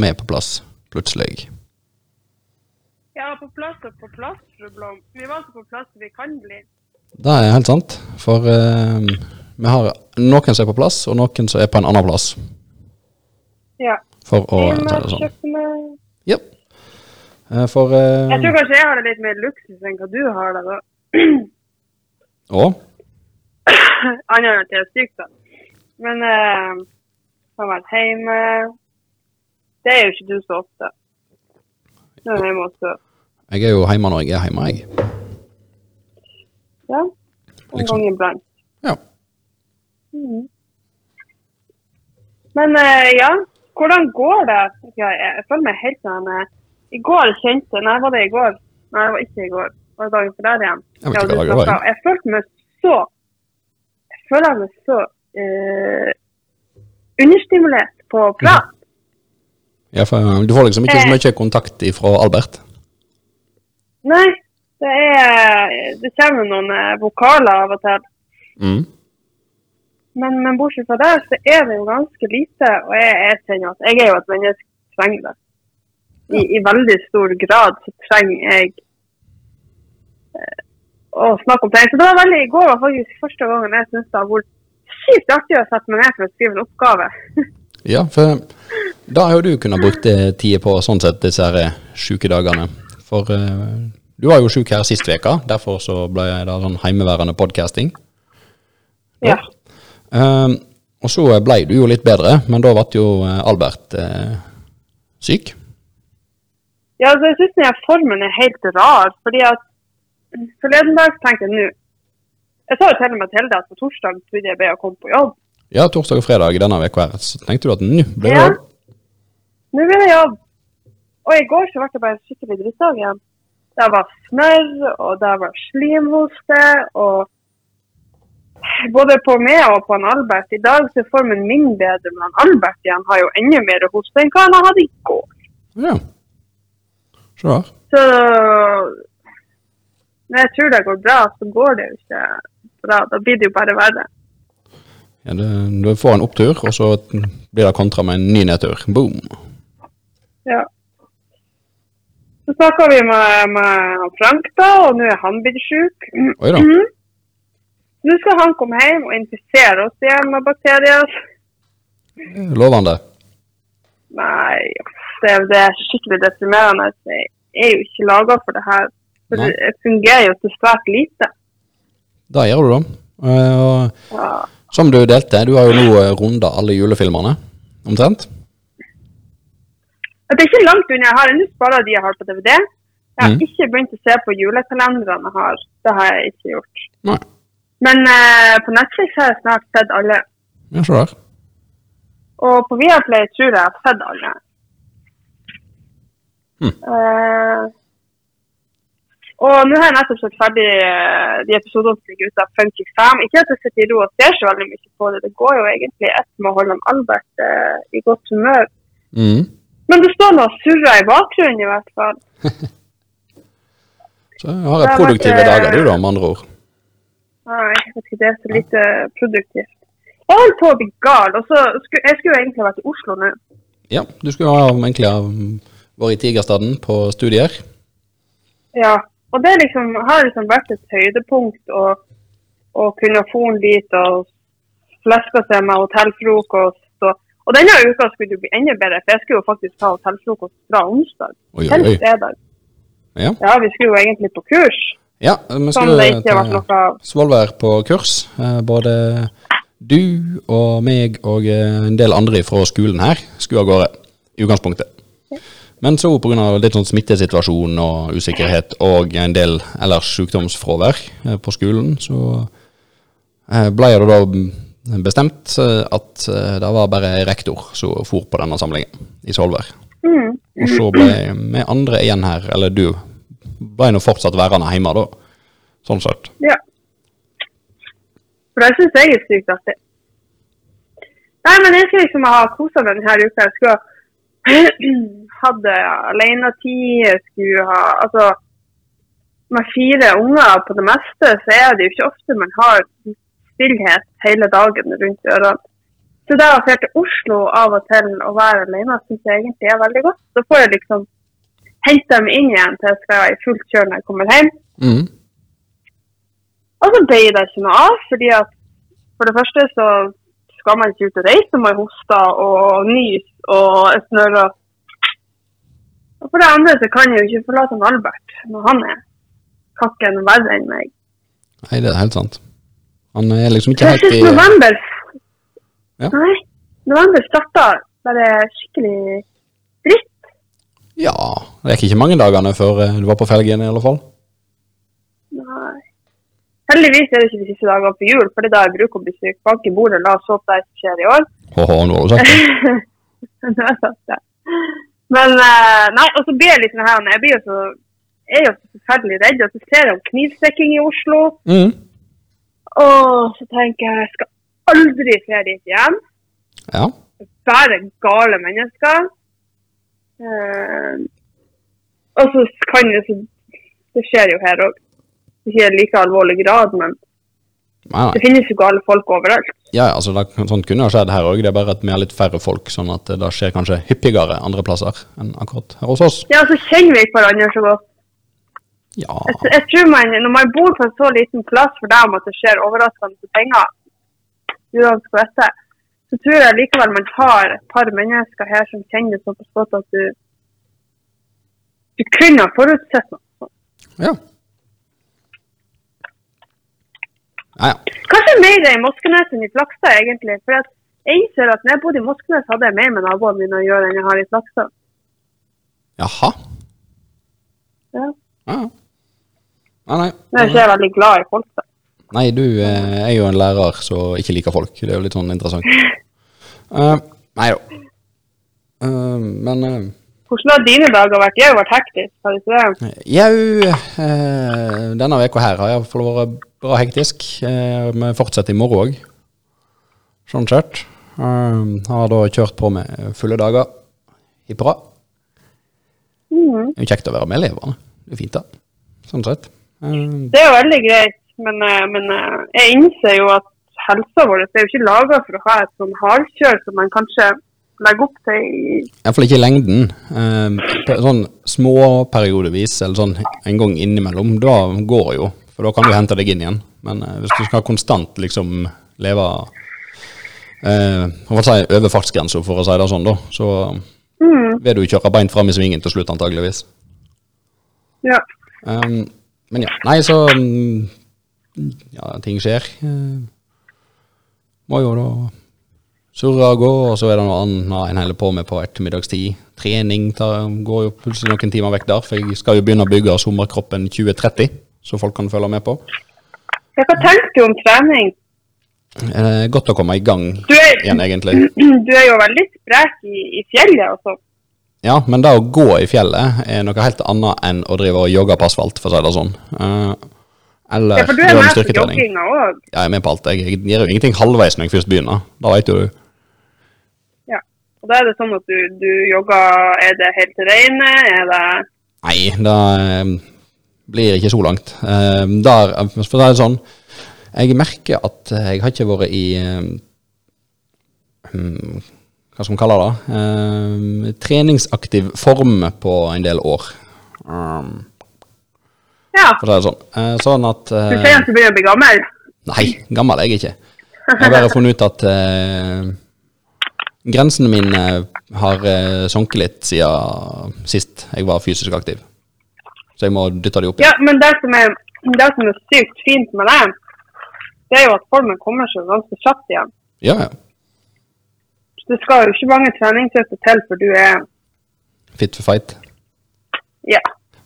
var vi på plass, plutselig. Ja, på plass og på plass, fru Blom. Vi var så på plass vi kan bli. Det er helt sant. For eh, vi har noen som er på plass, og noen som er på en annen plass. Ja. For å ta det sånn. Ja. Eh, For eh, Jeg tror kanskje jeg har det litt mer luksus enn hva du har det, da. Å? Annet enn at jeg er syk, da. Men eh, har vært hjemme Det er jo ikke du så ofte. Nå er hjemme også. Jeg er jo hjemme når jeg er hjemme, jeg. Ja. En Liksom. gang iblant. Ja. Mm. Men eh, ja, hvordan går det? Jeg, føler meg helt sånn eh, I går kjente Nei, var det i går? Nei, det var ikke i går. Det var dagen før der igjen. Jeg vet ikke hva det. Jeg følte meg så Jeg føler meg så uh, understimulert på prat. Ja, for eh, du får liksom ikke så mye kontakt fra Albert. Nei, det er Det kommer noen eh, vokaler av og til. Mm. Men, men bortsett fra det, så er det jo ganske lite. Og jeg, jeg kjenner at jeg er jo et menneske som trenger det. I, I veldig stor grad så trenger jeg eh, å snakke om ting. Så det var veldig, I går var faktisk første gangen jeg syntes det har vært sykt artig å sette meg ned for å skrive en oppgave. Ja, for da har jo du kunnet brukt eh, tida på sånn sett disse her eh, sjukedagene. For uh, du var jo sjuk her sist veka, derfor så ble jeg da sånn heimeværende podcasting. Ja. Uh, og så ble du jo litt bedre, men da ble jo Albert uh, syk. Ja, altså, jeg syns denne formen er helt rar. fordi at Forleden dag tenkte jeg nå Jeg sa jo til og med til deg at på torsdag trodde jeg ble å komme på jobb. Ja, torsdag og fredag denne veka her, så tenkte du at nå blir det Ja. jobb. Nå blir det jobb. Og i går så ble det bare skikkelig drittdag igjen. Det var snørr, og det var slimhoste, og både på meg og på en Albert. I dag så er formen min bedre, men Albert igjen har jo enda mer hoste enn hva han hadde i går. Ja. Så. Så når jeg tror det går bra, så går det jo ikke bra. Da blir det jo bare verre. Ja, du får en opptur, og så blir det kontra med en ny nedtur. Boom. Ja. Så snakka vi med, med Frank, da, og nå er han blitt sjuk. Oi da. Mhm. Nå skal han komme hjem og infisere oss igjen med bakterier. Lover han det? Nei, det, det er skikkelig deprimerende. Jeg er jo ikke laga for det her. For Nei. det fungerer jo til svært lite. Det gjør du, da. Eh, Og Ja. som du delte, du har jo nå eh, runda alle julefilmene, omtrent. Det er ikke langt unna. Jeg har ennå spara de jeg har på DVD. Jeg har mm. ikke begynt å se på julekalenderne jeg har. Det har jeg ikke gjort. Nei. Men eh, på Netflix har jeg snart sett alle. Ja, så der. Og på Viaplay tror jeg jeg har sett alle. Mm. Eh, og nå har jeg nettopp sett ferdig eh, de episodene som ligger ute av Funky Fam. Ikke at jeg sitter i ro og ser så veldig mye på det. Det går jo egentlig ett med å holde om Albert eh, i godt humør. Mm. Men det står noe surrer i bakgrunnen i hvert fall. Så har jeg produktive eh, dager, du da, med andre ord. Nei, jeg vet ikke, det er så lite produktivt. Jeg holder på å bli gal. og så skulle, Jeg skulle egentlig vært i Oslo nå. Ja, du skulle ha egentlig ha vært i Tigerstaden på studier. Ja, og det liksom, har liksom vært et høydepunkt å, å kunne få dit og fleske seg med hotellfrokost. Og, denne uka skulle det bli enda bedre, for jeg skulle jo faktisk ta hotellfrokost fra onsdag Oi, oi, til oi. fredag. Ja. Ja, vi skulle jo egentlig på kurs, Ja, vi skulle ta til. Svolvær på kurs. Eh, Både du og meg og eh, en del andre fra skolen her skulle av gårde i utgangspunktet. Men så pga. litt sånn smittesituasjon og usikkerhet og en del ellers sykdomsfravær eh, på skolen, så ble det da bestemt eh, at eh, det var bare rektor som for på denne samlingen i Svolvær. Mm. Og så ble vi andre igjen her, eller du, ble nå fortsatt værende hjemme da. Sånn sett. Ja. For det syns jeg er sykt artig. Nei, men jeg skulle liksom ha kosa meg denne uka. Jeg skulle hadde alenetid. Jeg skulle ha Altså, med fire unger på det meste, så er det jo ikke ofte man har stillhet hele dagen rundt ørene. Så det å dra til Oslo av og til og være alene, syns jeg egentlig er veldig godt. Så får jeg liksom hente dem inn igjen til jeg skal være i fullt kjør når jeg kommer hjem. Mm. Og så ble det ikke noe av, fordi at for det første så skal man ikke ut og reise når man hoster og nys og snørrer. Og for det andre så kan jeg jo ikke forlate han Albert når han er kakken verre enn meg. Nei, det er helt sant. Han er liksom ikke helt i november Ja. Nei, november starta bare skikkelig dritt. Ja, det gikk ikke mange dagene før eh, du var på felgen i alle fall. Nei. Heldigvis er det ikke de siste dagene på jul, for det er da jeg bruker å bli syk. Bank i bordet, la oss håpe det ikke skjer i år. Hå-hå, nå har du sagt det. Nå har jeg sagt det. Men eh, nei, og så blir jeg litt sånn her, jeg blir jo så jeg er jo så forferdelig redd, og så ser jeg om knivstikking i Oslo, Mm. Og så tenker jeg jeg skal aldri se dit igjen. Ja. Bare gale mennesker. Eh, og så kan det så Det skjer jo her òg. Ikke i like alvorlig grad, men Nei, det finnes jo gale folk overalt. Ja, altså, det, sånt kunne ha skjedd her òg. Det er bare at vi er litt færre folk, sånn at det skjer kanskje hyppigere andre plasser enn akkurat her hos oss. Ja, så kjenner vi hverandre så godt. Ja. Jeg, jeg tror man, Når man bor på en så liten plass for deg om at det skjer overraskende penger, uansett hva det er, så tror jeg likevel man har et par mennesker her som kjenner det såpass godt at du du kunne ha forutsett noe. sånt. Ja. Ja, ja. Kanskje mer i Moskenes enn i Flakstad, egentlig. For jeg innser at når jeg bodde i Moskenes, hadde jeg mer med naboene mine å gjøre enn jeg har i Flakstad. Jaha. Ja. Ja, Nå er ikke jeg veldig glad i folk. da. Nei, du eh, er jo en lærer som ikke liker folk. Det er jo litt sånn interessant. Uh, nei da. Uh, men uh, Hvordan har dine dager vært? Jeg har jo vært hektisk. har du ikke det? jau uh, Denne uka her har iallfall vært bra hektisk. Vi fortsetter i morgen òg, sånn sett. Har da kjørt på med fulle dager. Hipp hurra. Mm. Det er jo kjekt å være med elevene. Det er fint, da. Sånn sett. Eh, Det er jo veldig greit, men, eh, men eh, jeg innser jo at helsa vår er jo ikke laga for å ha et sånn hardkjør som man kanskje legger opp til i Iallfall ikke i lengden. Eh, sånn småperiodevis, eller sånn en gang innimellom, da går jo. For da kan du hente deg inn igjen. Men hvis du skal konstant liksom leve eh, hva si, over fartsgrensa, for å si det sånn, da, så mm. vil du kjøre beint fram i svingen til slutt, antageligvis. Ja. Um, men ja, nei, så mm, Ja, ting skjer. Må jo da surre og gå, og så er det noe annet en holder på med på ettermiddagstid. Trening tar, går jo plutselig noen timer vekk der, for jeg skal jo begynne å bygge sommerkroppen 2030, så folk kan følge med på. Ja, Hva tenker du om trening? Eh, godt å komme i gang Du er, igjen, egentlig. du er jo veldig sprek i, i fjellet og sånn. Ja, men det å gå i fjellet er noe helt annet enn å drive og jogge på asfalt, for å si det sånn. Uh, eller Ja, for du er med på jogginga òg. Jeg er med på alt. Jeg, jeg gjør jo ingenting halvveis når jeg først begynner. Da vet jo du. Ja. Og da er det sånn at du, du jogger Er det helt rene? Er det Nei, det eh, blir ikke så langt. Uh, der, for å si det sånn, jeg merker at jeg har ikke vært i hmm, Hva skal man kalle det? Eh, treningsaktiv form på en del år. Um, Ja. for å si det sånn. Eh, sånn at Du eh, sier at du begynner å bli gammel? Nei, gammel er jeg ikke. Jeg har bare funnet ut at eh, grensene mine har eh, sunket litt siden sist jeg var fysisk aktiv. Så jeg må dytte de opp Ja, men det som er, det som er sykt fint med det, det er jo at formen kommer seg ganske kjapt igjen. Ja, ja. Det skal jo ikke mange treningsøkter til før du er Fit for fight. Ja.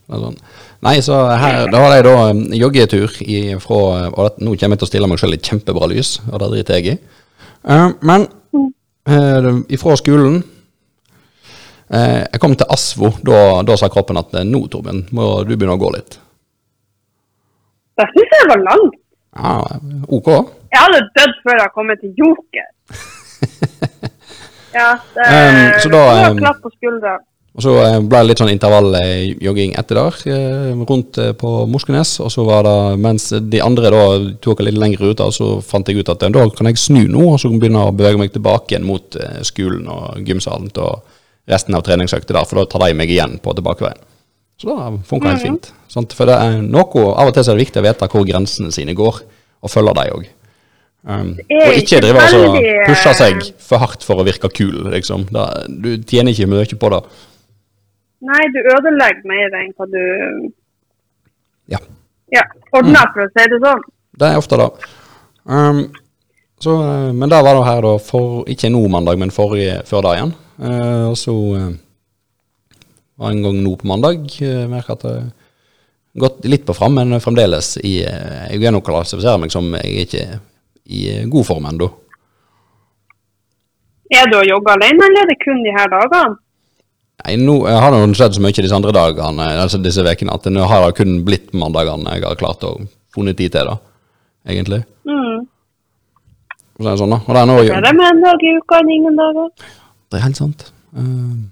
Sånn. Nei, så her, da har jeg da joggetur i, fra Og det, nå kommer jeg til å stille meg selv i kjempebra lys, og det driter jeg i. Uh, men uh, ifra skolen uh, Jeg kom til Asvo. Da, da sa kroppen at eh, nå, Torben, må du begynne å gå litt. Det syns jeg var langt. Ja, ok. Jeg hadde dødd før jeg hadde kommet til Joker. Ja, det Um, så da, um, klapp på skuldra. Og så eh, ble det litt sånn intervalljogging etter der, eh, rundt eh, på Moskenes. Og så var det, mens de andre da tok en litt lengre ut, så fant jeg ut at da kan jeg snu nå, og så begynne å bevege meg tilbake igjen mot skolen og gymsalen til resten av treningsøkta der, for da tar de meg igjen på tilbakeveien. Så da funka helt fint. Sant? For det er noe, av og til så er det viktig å vite hvor grensene sine går, og følge dem òg. Um, og ikke drive og pushe seg for hardt for å virke kul, liksom. Da, du tjener ikke mye på det. Nei, du ødelegger mer enn hva du Ja. ja ordner, for å si det sånn. Det er ofte det. Um, så, eh, men det var da her, da, for, ikke nå mandag, men forrige, før da igjen. Uh, og så uh, var en gang nå på mandag. Uh, merker at det gått litt på fram, men fremdeles i Jeg er nok klassifiserer meg som jeg ikke er i god form ennå. Er du og jogger alene, eller er det kun de her dagene? Nei, nå har det skjedd så mye disse andre dagene, altså disse ukene, at nå har det kun blitt mandagene jeg har klart å funnet tid til da, egentlig. Mm. Så er det sånn, da. Og det er nå Er det med en dag i uka enn ingen dager? Det er helt sant. Uh,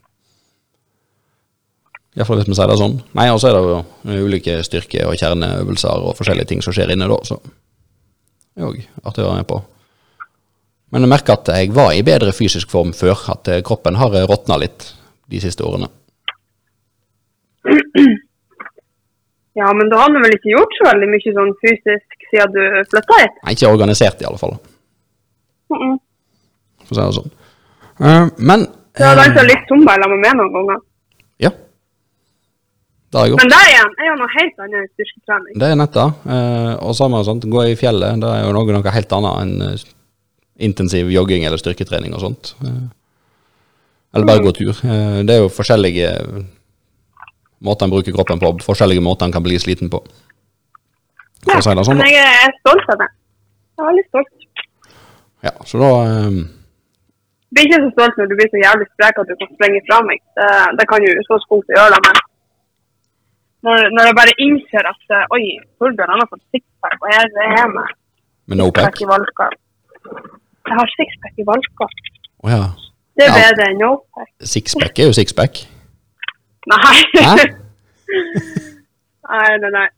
Iallfall hvis vi sier det sånn. Nei, og så er det jo ulike styrke- og kjerneøvelser og forskjellige ting som skjer inne da, så det er òg artig å være med på. Men jeg merker at jeg var i bedre fysisk form før, at kroppen har råtna litt de siste årene. Ja, men da har du vel ikke gjort så veldig mye sånn fysisk siden du flytta hit? Nei, ikke organisert i alle fall. Mm -mm. For å si det sånn. Uh, men Du har dansa litt zumba sammen med meg noen ganger. Ja. Det. Men det er jo noe helt annet enn styrketrening. Det er nett det. Eh, og samme sånt, gå i fjellet, det er jo noe, noe helt annet enn uh, intensiv jogging eller styrketrening og sånt. Eh, eller bare gå tur. Eh, det er jo forskjellige måter en bruker kroppen på, forskjellige måter en kan bli sliten på. Ja, si sånn, men jeg er stolt av det. Jeg er veldig stolt. Ja, så da. Jeg blir ikke så stolt når du blir så jævlig sprek at du kan sprenge fra meg. Det, det kan jo utgangspunktet gjøre, da, men når, når, jeg bare innser at eh, oi, Torbjørn har fått sixpack, og jeg er hjemme Med no pack? Jeg har sixpack i valka. Å oh, ja. Det er bedre enn no-pack. Sixpack er jo sixpack. Nei. nei, nei, nei.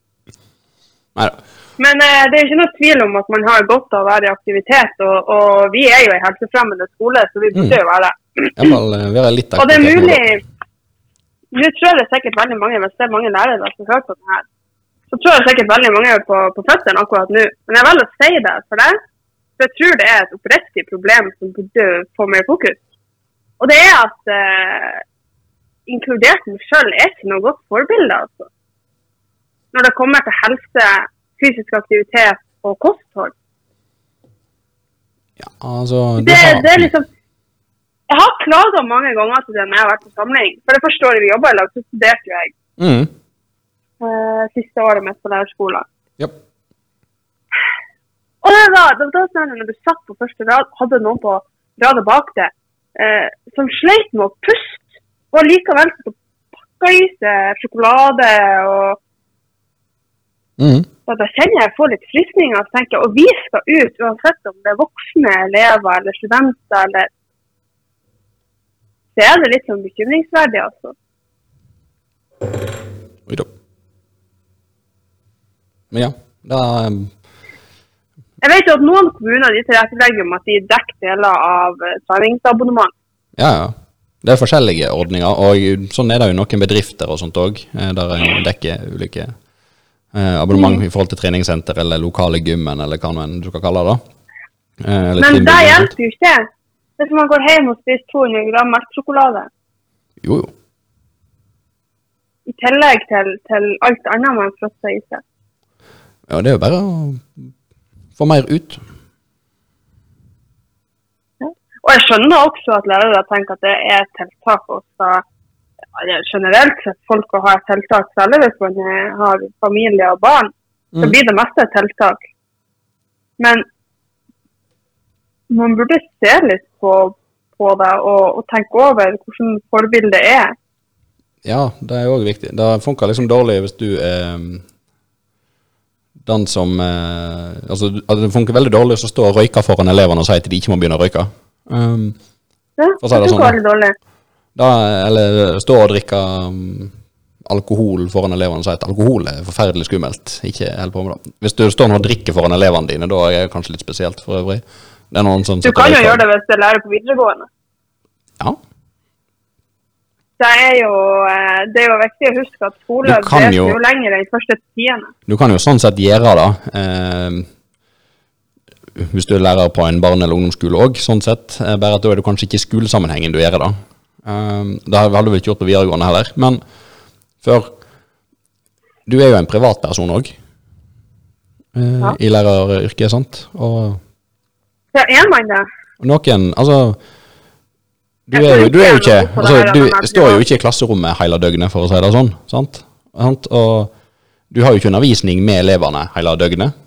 Neida. Men eh, det er ikke noe tvil om at man har godt av å være i aktivitet. Og, og vi er jo en helsefremmende skole, så vi burde mm. jo være det. Iallfall eh, være litt aktivitet. Og det er mulig Nå tror jeg det er sikkert veldig mange, hvis det er mange lærere som hører på det her, så tror jeg sikkert veldig mange er på, på føttene akkurat nå. Men jeg velger å si det for deg, for jeg tror det er et oppriktig problem som burde få mer fokus. Og det er at eh, inkludert meg sjøl er ikke noe godt forbilde, altså. Når det kommer til helse, fysisk aktivitet og kosthold. Ja, altså det, det, er liksom Jeg har klaga mange ganger til det når jeg har vært på samling. For det første året vi jobba i lag, så studerte jo jeg. Mm. Uh, siste året mitt på lærerskolen. Yep. Og det var, det var sånn når du satt på første rad, hadde noen på radet bak deg eh, som sleit med å puste, og likevel så pakka i seg sjokolade og mm. og Da kjenner jeg får litt frysninger og tenker og vi skal ut, uansett om det er voksne elever eller studenter eller Så er det litt sånn bekymringsverdig, altså. Oi da. Men ja, da jeg vet jo at noen kommuner de tilrettelegger med at de dekker deler av eh, treningsabonnement. Ja, ja. Det er forskjellige ordninger, og sånn er det jo noen bedrifter og sånt òg, eh, der en dekker ulike eh, abonnement mm. i forhold til treningssenter eller lokale gymmen, eller hva du skal kalle det. Eh, Men det hjelper jo ikke. Det er som man går hjem og spiser 200 gram melkesjokolade. Jo, jo. I tillegg til, til alt annet man frosser i seg. Ja, det er jo bare å få mer ut. Ja. Og jeg skjønner også at lærere tenker at det er tiltak også generelt sett folk å ha et tiltak, særlig hvis man har familie og barn. Så mm. blir det meste tiltak. Men man burde se litt på, på det og, og, tenke over hvordan forbildet er. Ja, det er òg viktig. Det funker liksom dårlig hvis du er den som eh, altså, Det funker veldig dårlig å stå og røyke foran elevene og si at de ikke må begynne å røyke. Um, ja, det, det sånn. veldig dårlig. Da, eller stå og drikke um, alkohol foran elevene og si at alkohol er forferdelig skummelt. Ikke helt på med det. Hvis du står og drikker foran elevene dine, da er det kanskje litt spesielt for øvrig. Det er noen sånn Du kan jo gjøre det hvis du lærer på videregående. Ja. Det er jo, eh, det er jo viktig å huske at skole er jo- jo lenger enn første tiende. Du kan jo sånn sett gjøre det. Eh, hvis du er lærer på en barne- eller ungdomsskole òg, sånn sett. eh, Bare at da er det kanskje ikke i skolesammenhengen du gjør det. Eh, det hadde du vel ikke gjort på videregående heller. Men for du er jo en privatperson òg. Eh, Ja. I læreryrket, sant? Og Så er man det. noen Altså du er, jo, du er jo ikke altså, Du står jo ikke i klasserommet hele døgnet, for å si det sånn. Sant? Og du har jo ikke undervisning med elevene hele døgnet.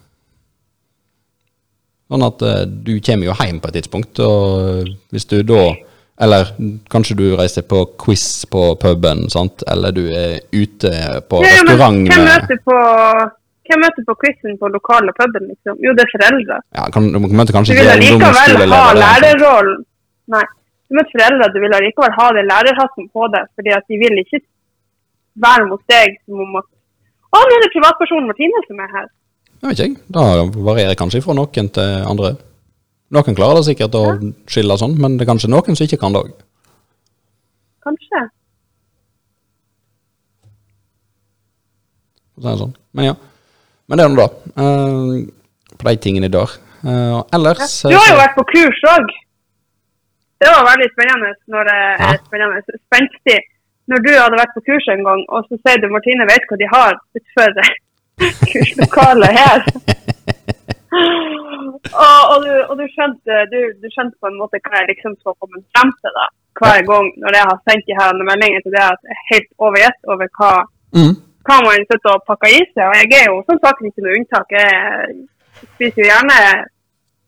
Sånn at eh, du kommer jo hjem på et tidspunkt, og hvis du da Eller kanskje du reiser på quiz på puben, sant? eller du er ute på Ja, restaurant hvem med møter på hvem møter på quizen på lokale puben, liksom? Jo, det er foreldre. ja, kan, Du møter kanskje Du vil likevel ha lærerrollen. Nei. Du møter foreldre, du vil allikevel ha den lærerhatten på deg, fordi at de vil ikke være mot deg som om at Å, nå er det privatpersonen Martine som er her. Jeg vet ikke. Da varierer kanskje fra noen til andre. Noen klarer det sikkert å skille sånn, men det er kanskje noen som ikke kan det òg. Kanskje. Sånn. Men ja. Men det er nå da. eh, på de tingene der. Uh, ellers Du har jo vært på kurs òg. Det var veldig spennende når det Ja. er spennende, spenstig. Når du hadde vært på kurs en gang, og så sier du Martine vet hva de har utenfor kurslokalet her. og, og, du, og du, skjønte, du, du skjønte på en måte hva jeg liksom skal komme frem til da, hver gang når jeg har sendt de her meldingene til deg at jeg er helt overgitt over hva, mm. Hva man sitter og pakker i seg. Og jeg er jo som sagt ikke noe unntak. Jeg spiser jo gjerne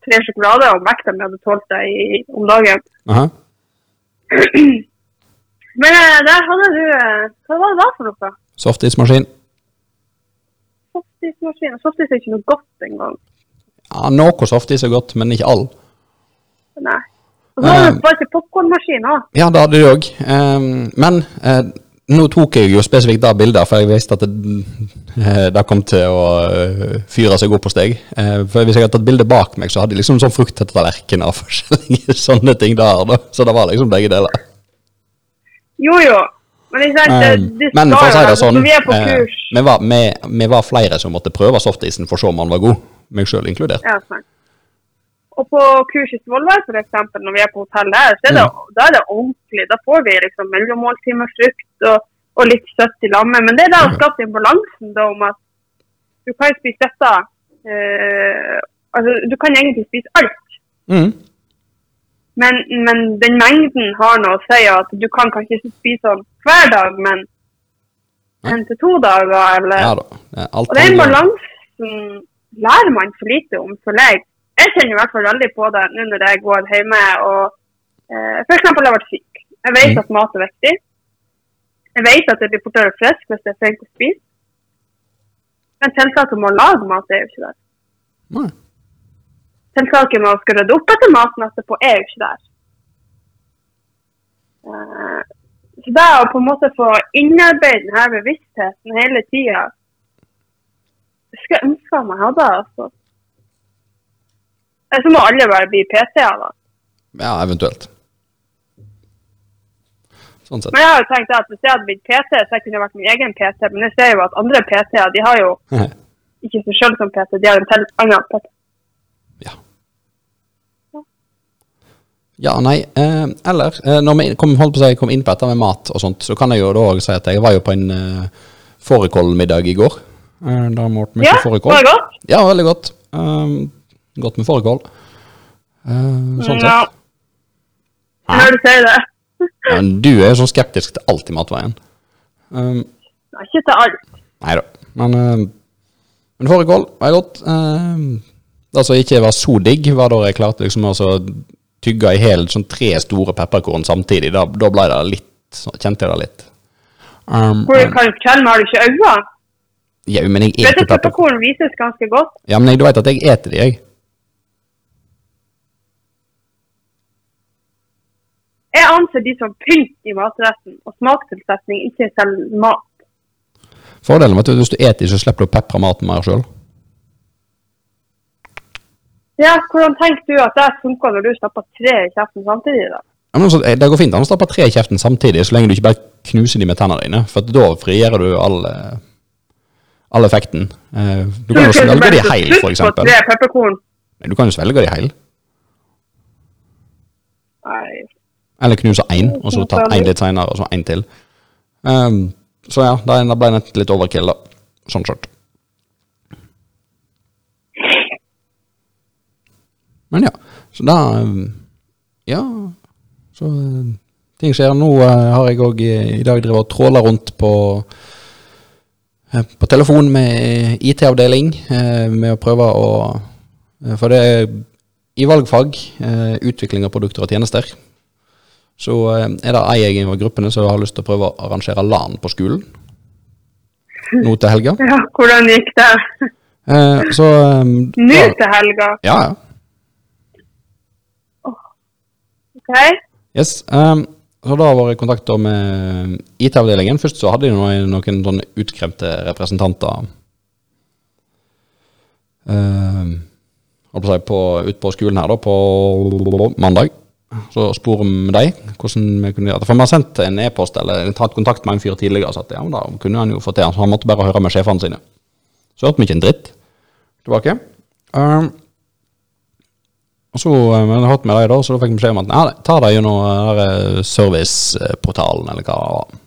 tre sjokolader og vekta om hadde tålt det i, om dagen. Aha. Men eh, der hadde du eh, Hva var det da for noe? Softismaskin. Softismaskin. Softis er ikke noe godt engang. Ja, noe softis er godt, men ikke all. Nei. Og så hadde Eh. du bare ikke popkornmaskin òg. Ja, det hadde du òg. men eh, nå tok jeg jo spesifikt det bildet, for jeg visste at det, eh, det kom til å eh, fyre seg opp hos deg. Eh, for hvis jeg hadde tatt bilde bak meg, så hadde jeg liksom sånn frukttallerken av forskjellige sånne ting der. da. Så det var liksom begge deler. Jo, jo. Men sant, det, det men for å si det sånn, vi på kurs vi, var, vi, vi var flere som måtte prøve softisen for å se om han var god. Meg sjøl inkludert. Ja, sant. Og på kurs i Svolvær, for eksempel, når vi er på hotell der, så er det, Mm. da er det ordentlig. Da får vi liksom mellommåltid med frukt og, og litt søtt i lammet. Men det er da å skape den balansen da, om at du kan spise dette eh, Altså, du kan egentlig spise alt. Mm. Men, men den mengden har noe å si at du kan kanskje ikke spise sånn hver dag, men en til to dager, eller Ja da. Alt Og den balansen lærer man for lite om, føler jeg. Jeg kjenner i hvert fall veldig på det nå når jeg går hjemme og eh, f.eks. har vært syk. Jeg vet Mm. at mat er viktig. Jeg vet at jeg blir fortere frisk hvis jeg er flink til å spise. Men tiltaket med å lage mat er jo ikke der. Mm. Tiltaket med å skal rydde opp etter maten etterpå er jo ikke der. Eh, så det å på en måte få innarbeide denne bevisstheten hele tida Jeg skulle ønske meg hadde altså. Eller så må alle bare bli PT-er, da. Ja, eventuelt. Sånn sett. Men jeg har jo tenkt at hvis jeg hadde blitt PT, så jeg kunne vært min egen PT. Men jeg ser jo at andre PT-er de har jo ikke seg sjøl som PT, de har en til annen PT. ja. Ja, nei, eh, eller eh, når vi kom, holdt på å si, kom inn på dette med mat og sånt, så kan jeg jo da òg si at jeg var jo på en eh, fårikålmiddag i går. Eh, da måtte vi Ja, få fårikål. var det godt? Ja, veldig godt. Um, godt med fårikål. Eh, sånn Ja. sett. Jeg hører du sier det. Ja, du er jo så skeptisk til alt i matveien. Um, Nei, Ikke til alt. Nei da. Men, uh, men fårikål var godt. Uh, det som ikke var så digg, var da jeg klarte liksom å tygge i hel sånn tre store pepperkorn samtidig. Da, da ble det litt så kjente jeg det litt. Um, Hvor, kan du fortelle meg, har du ikke øyne? ja, men jeg eter pepperkorn. pepperkorn vises ganske godt? Ja, men jeg, du vet at jeg eter de, jeg. Jeg anser de som pynt i matretten, og smakstilsetning ikke selv mat. Fordelen med at hvis du eter, så slipper du å pepre maten mer sjøl. Ja, hvordan tenker du at det funker når du stapper tre i kjeften samtidig, da? Ja, men altså, det går fint an å stappe tre i kjeften samtidig, så lenge du ikke bare knuser de med tennene dine. For da frigjør du all, eh, all effekten. Eh, Du kan jo svelge de så heil, eksempel. Du kan jo svelge de heil. Nei. Eller knuse én, og så ta én litt seinere, og så én til. Um, så ja, da ble nett litt overkill, da. Sånn sett. Men ja. Så da ehm, Ja. Så eh, ting skjer. Nå eh, har jeg òg i dag drevet og tråla rundt på eh, på telefon med IT-avdeling, eh, med å prøve å eh, For det er i valgfag, eh, utvikling av produkter og tjenester, så eh, er det ei jeg i gruppene som har lyst til å prøve å arrangere LAN på skolen. Nå til helga. Ja, hvordan gikk det? Eh, så eh, Nå til helga, Ja, ja. OK? Yes. Um, så da var jeg i kontakt med IT-avdelingen. Først så hadde de noen, noen sånne utkremte representanter si, på, ut på skolen her da, på mandag. Så spor om deg, hvordan vi kunne gjøre det. For vi har sendt en e-post eller tatt kontakt med en fyr tidligere og sagt ja, men da kunne han jo få til. Så han måtte bare høre med sjefene sine. Så hørte vi ikke en dritt tilbake. Um, og så eh, men har med deg da, så da fikk vi beskjed om at nei, ta deg gjennom eh, serviceportalen, eller hva det.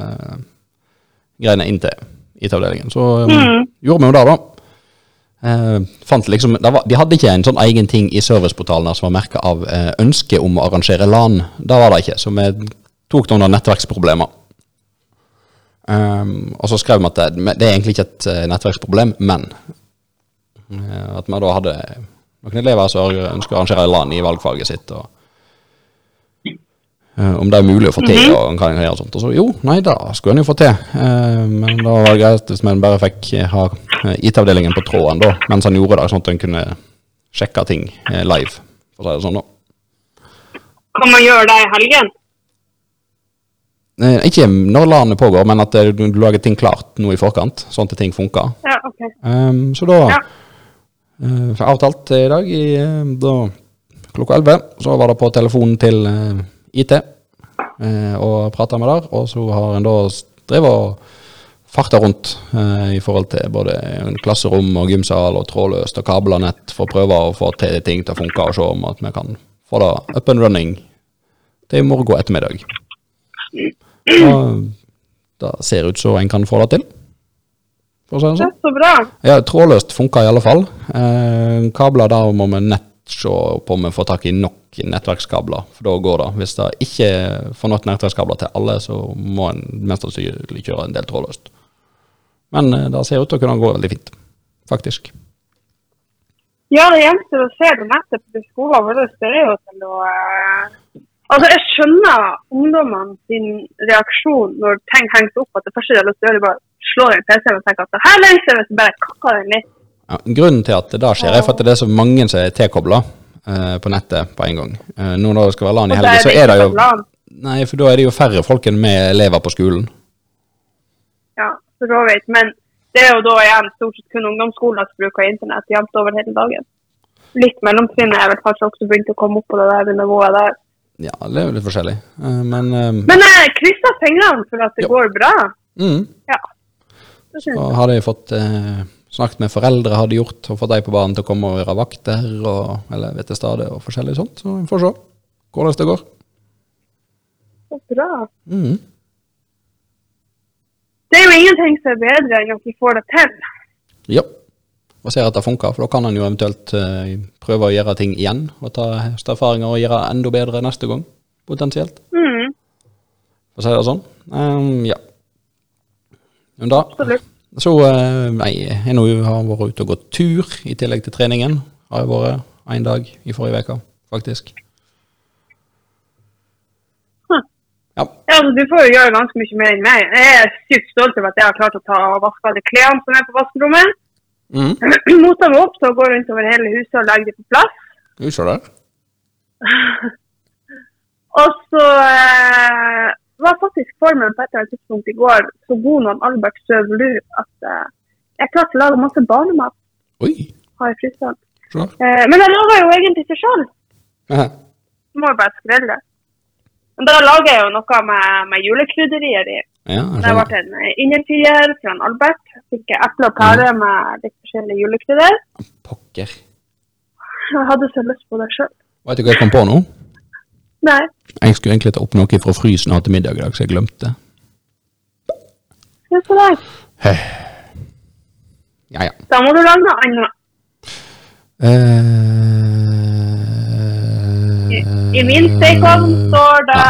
Eh, greiene inn til IT-avdelingen. Så eh, gjorde vi jo det, da. Eh, fant liksom, det var, de hadde ikke en sånn egen ting i serviceportalen som var merka av uh, ønske om å arrangere LAN. Det var det ikke. Så vi tok noen av nettverksproblemer. Um, og så skrev vi at det, det er egentlig ikke et eh, nettverksproblem, men uh, at vi da hadde noen elever som ønsker å arrangere LAN i valgfaget sitt. og eh, om det er mulig å få til, og hva en kan gjøre og sånt. Og så jo, nei, da skulle en jo få til. Eh, men da var det greit hvis en bare fikk eh, ha eh, IT-avdelingen på tråden da, mens han gjorde det, sånn at en kunne sjekke ting eh, live. For å si det sånn da. Kan man gjøre det i helgen? Eh, ikke når LAN-et pågår, men at eh, du, lager ting klart nå i forkant, sånn at ting funker. Ja, okay. Um, så da Ja. uh, avtalt i dag i, eh, da, klokka 11, så var det på telefonen til uh, IT uh, og prata med der. Og så har en da drevet og farta rundt eh, i forhold til både klasserom og gymsal og trådløst og kabler nett for å prøve å få til ting til å funke og se om at vi kan få det up and running til i morgen ettermiddag. Og det ser ut så en kan få det til. For å si det sånn. så bra. Ja, trådløst funker i alle fall. Eh, kabler der må vi nett se på om vi får tak i nok nettverkskabler, for da går det. Hvis det ikke får nok nettverkskabler til alle, så må en mest sannsynlig kjøre en del trådløst. Men eh, det ser ut til å kunne gå veldig fint, faktisk. Ja, det gjenstår å se det nettet på skolen vår. Det er jo til å eh, Altså, jeg skjønner ungdommene sin reaksjon når ting henges opp. At det første de har lyst til å gjøre, er bare slå den PC-en og tenke at det her løser seg hvis du bare kakker den litt. Ja, grunnen til at det da skjer, er for at det er så mange som er tilkobla eh, på nettet på en gang. Eh, nå når det skal være LAN i helgen, helga, så er det jo. Nei, for da er det jo færre folk enn med elever på skolen. For så vidt. Men det er jo da igjen stort sett kun ungdomsskolen som bruker internett jevnt over hele dagen. Litt mellomtrinnet er vel kanskje også begynt å komme opp på det der nivået der. Ja, det er jo litt forskjellig. Eh, men eh, Men jeg krysser fingrene for at det jo. går bra. mm, Ja. Så har de fått eh, snakket med foreldre, har de gjort, og fått de på banen til å komme og gjøre vakter, og, eller vet stede, og forskjellig sånt. Så vi får se hvordan det går. Så bra. Mm. Det er jo ingenting som er bedre enn at vi får det til. Ja. Og ser at det funker, for da kan en jo eventuelt uh, prøve å gjøre ting igjen, og ta hesteerfaringer og gjøre enda bedre neste gang, potensielt. Mm, For å si det sånn. Um, ja. Men da absolutt. Så uh, nei, jeg nå har vært ute og gått tur i tillegg til treningen. Har jeg vært en dag i forrige uke, faktisk. Ja. Ja, altså, du får jo gjøre ganske mye mer enn meg. Jeg er sykt stolt over at jeg har klart å ta og vaske alle klærne som er på vaskerommet. Mm. Mota meg opp til å gå rundt over hele huset og legge det på plass. Du ser det. Og så eh, var faktisk formen på et eller annet tidspunkt i går så god når Albert Søvlu at eh, jeg klarte å lage masse barnemat. Oi. Ha i fryseren. Eh, men jeg laga jo egentlig til sjøl. Må jo bare skrelle det. Men da lager jeg jo noe med, med julekrydderier i. Ja, Det ble en innertier fra en Albert. Fikk eple og pære med litt forskjellige julekrydder. Pokker. Jeg hadde så lyst på det sjøl. Vet du hva jeg kom på nå? Nei. Jeg skulle egentlig ta opp noe fra frysen til middag i dag, så jeg glemte. Se på deg. Ja, ja. Da må du lage noe annet. I, i min sekund står det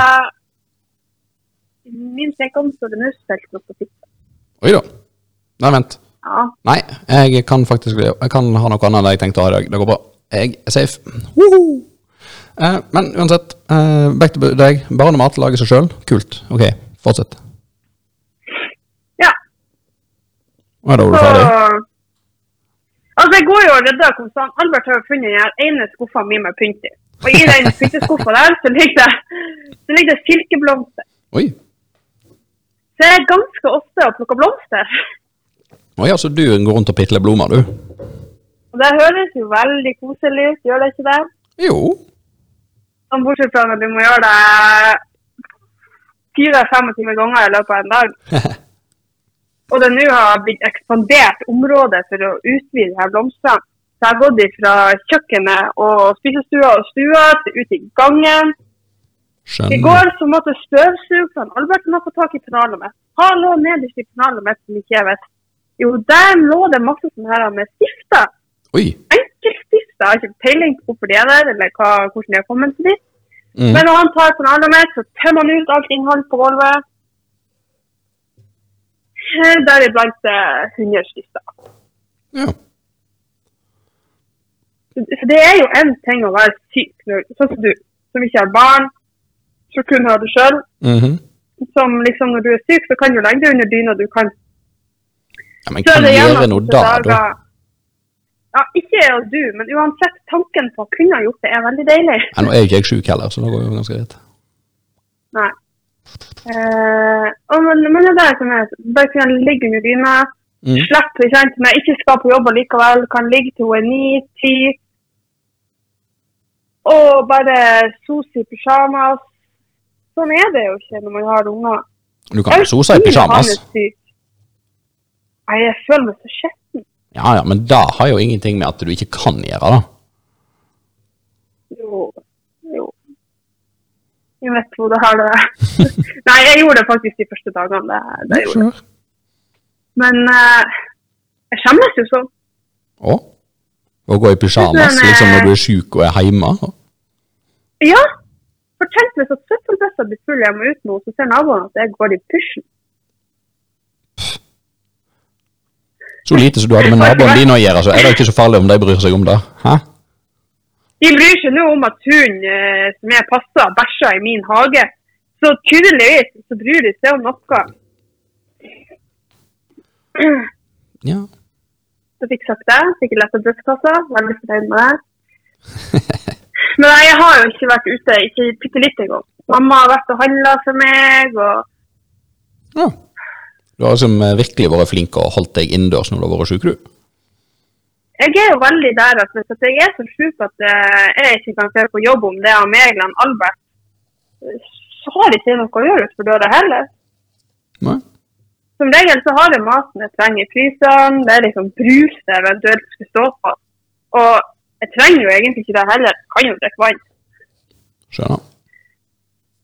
I min sekund står det musstelt og pizza. Oi da. Nei, vent. Ja. Nei, jeg kan faktisk Jeg kan ha noe annet enn jeg tenkte å ha i dag. Det går bra. Jeg er safe. Woohoo! Eh, men uansett, eh, back to deg. Barnemat, lage seg sjøl. Kult. Ok, fortsett. ja. Og da var du ferdig? altså, jeg går jo og rydder konstant. Albert har jo funnet den ene skuffa mi med pynt i. Og i den pynteskuffa der så ligger det, så ligger det silkeblomster. Oi. Så jeg er ganske ofte og plukker blomster. Oi, altså du går rundt og pitler blomster, du? Og det høres jo veldig koselig ut, gjør det ikke det? Jo. Sånn bortsett fra når du må gjøre det 24-25 ganger i løpet av en dag. Og det nå har blitt ekspandert område for å utvide her blomstene. Så jeg har gått fra kjøkkenet og spisestua og stua til ut i gangen. I går så måtte jeg støvsuge, for han Albert må få tak i pennalet mitt. Han lå nederst i pennalet mitt som ikke jeg vet? Jo, der lå det masse sånne her med stifter. Oi. Enkeltstifter. Jeg har ikke peiling på hvorfor de er der, eller hva, hvordan de har kommet til dit. Mm. Men når han tar pennalet mitt, så tømmer han ut alt innhold på gulvet. Deriblant eh, 100 stifter. Ja. Det er jo en ting å være syk, nå, sånn som du, som ikke har barn, som kun har det sjøl. Mhm. Som liksom når du er syk, så kan du legge deg under dyna, du kan ja men kan du gjøre noe da, da? Ja, ikke jeg og du, men uansett, tanken på å kunne ha gjort det er veldig deilig. Ja, nå er jo ikke jeg sjuk heller, så det går jo ganske greit. Nei. Eh, og men, men det er det som er, bare kunne ligge under dyna, Mm. Slipp, ikke sant? Når jeg ikke skal på jobb likevel, kan ligge til hun er ni, ti. Og bare sose i pysjamas. Sånn er det jo ikke når man har unger. Du kan ikke sose i pysjamas. Nei, jeg føler meg så skitten. Ja ja, men da har jo ingenting med at du ikke kan gjøre det. Jo, jo. Jeg vet hvor det har det det. Nei, jeg gjorde det faktisk de første dagene. Det, det gjorde. Men uh, jeg skjemmes jo sånn. Å? Å gå i pysjamas liksom når du er sjuk og er hjemme? Ja. For tenk hvis at søppelbøtta blir full hjemme ute nå, så ser naboene at jeg går i pysjen. Så lite som du hadde med naboen din å gjøre, så er det ikke så farlig om de bryr seg om det. Hæ? De bryr seg nå om at hunden eh, som jeg passer, bæsjer i min hage. Så tydeligvis så bryr de seg om noe. Ja. Så fikk sagt det. Fikk lette brystkassa. Veldig fornøyd med det. Men nei, jeg har jo ikke vært ute, ikke bitte litt engang. Mamma har vært og handla for meg, og ja. Du har liksom eh, virkelig vært flink og holdt deg innendørs når du har vært sjuk, du. jeg er jo veldig der at hvis jeg er så sjuk at eh, jeg ikke kan se på jobb om det er meg eller han Albert, så har ikke noe å gjøre utenfor døra heller. Nei. Som regel så har jeg maten jeg trenger i fryseren, det er liksom brus det eventuelt skulle stå på. Og jeg trenger jo egentlig ikke det heller, jeg kan jo drikke vann. Skjønner.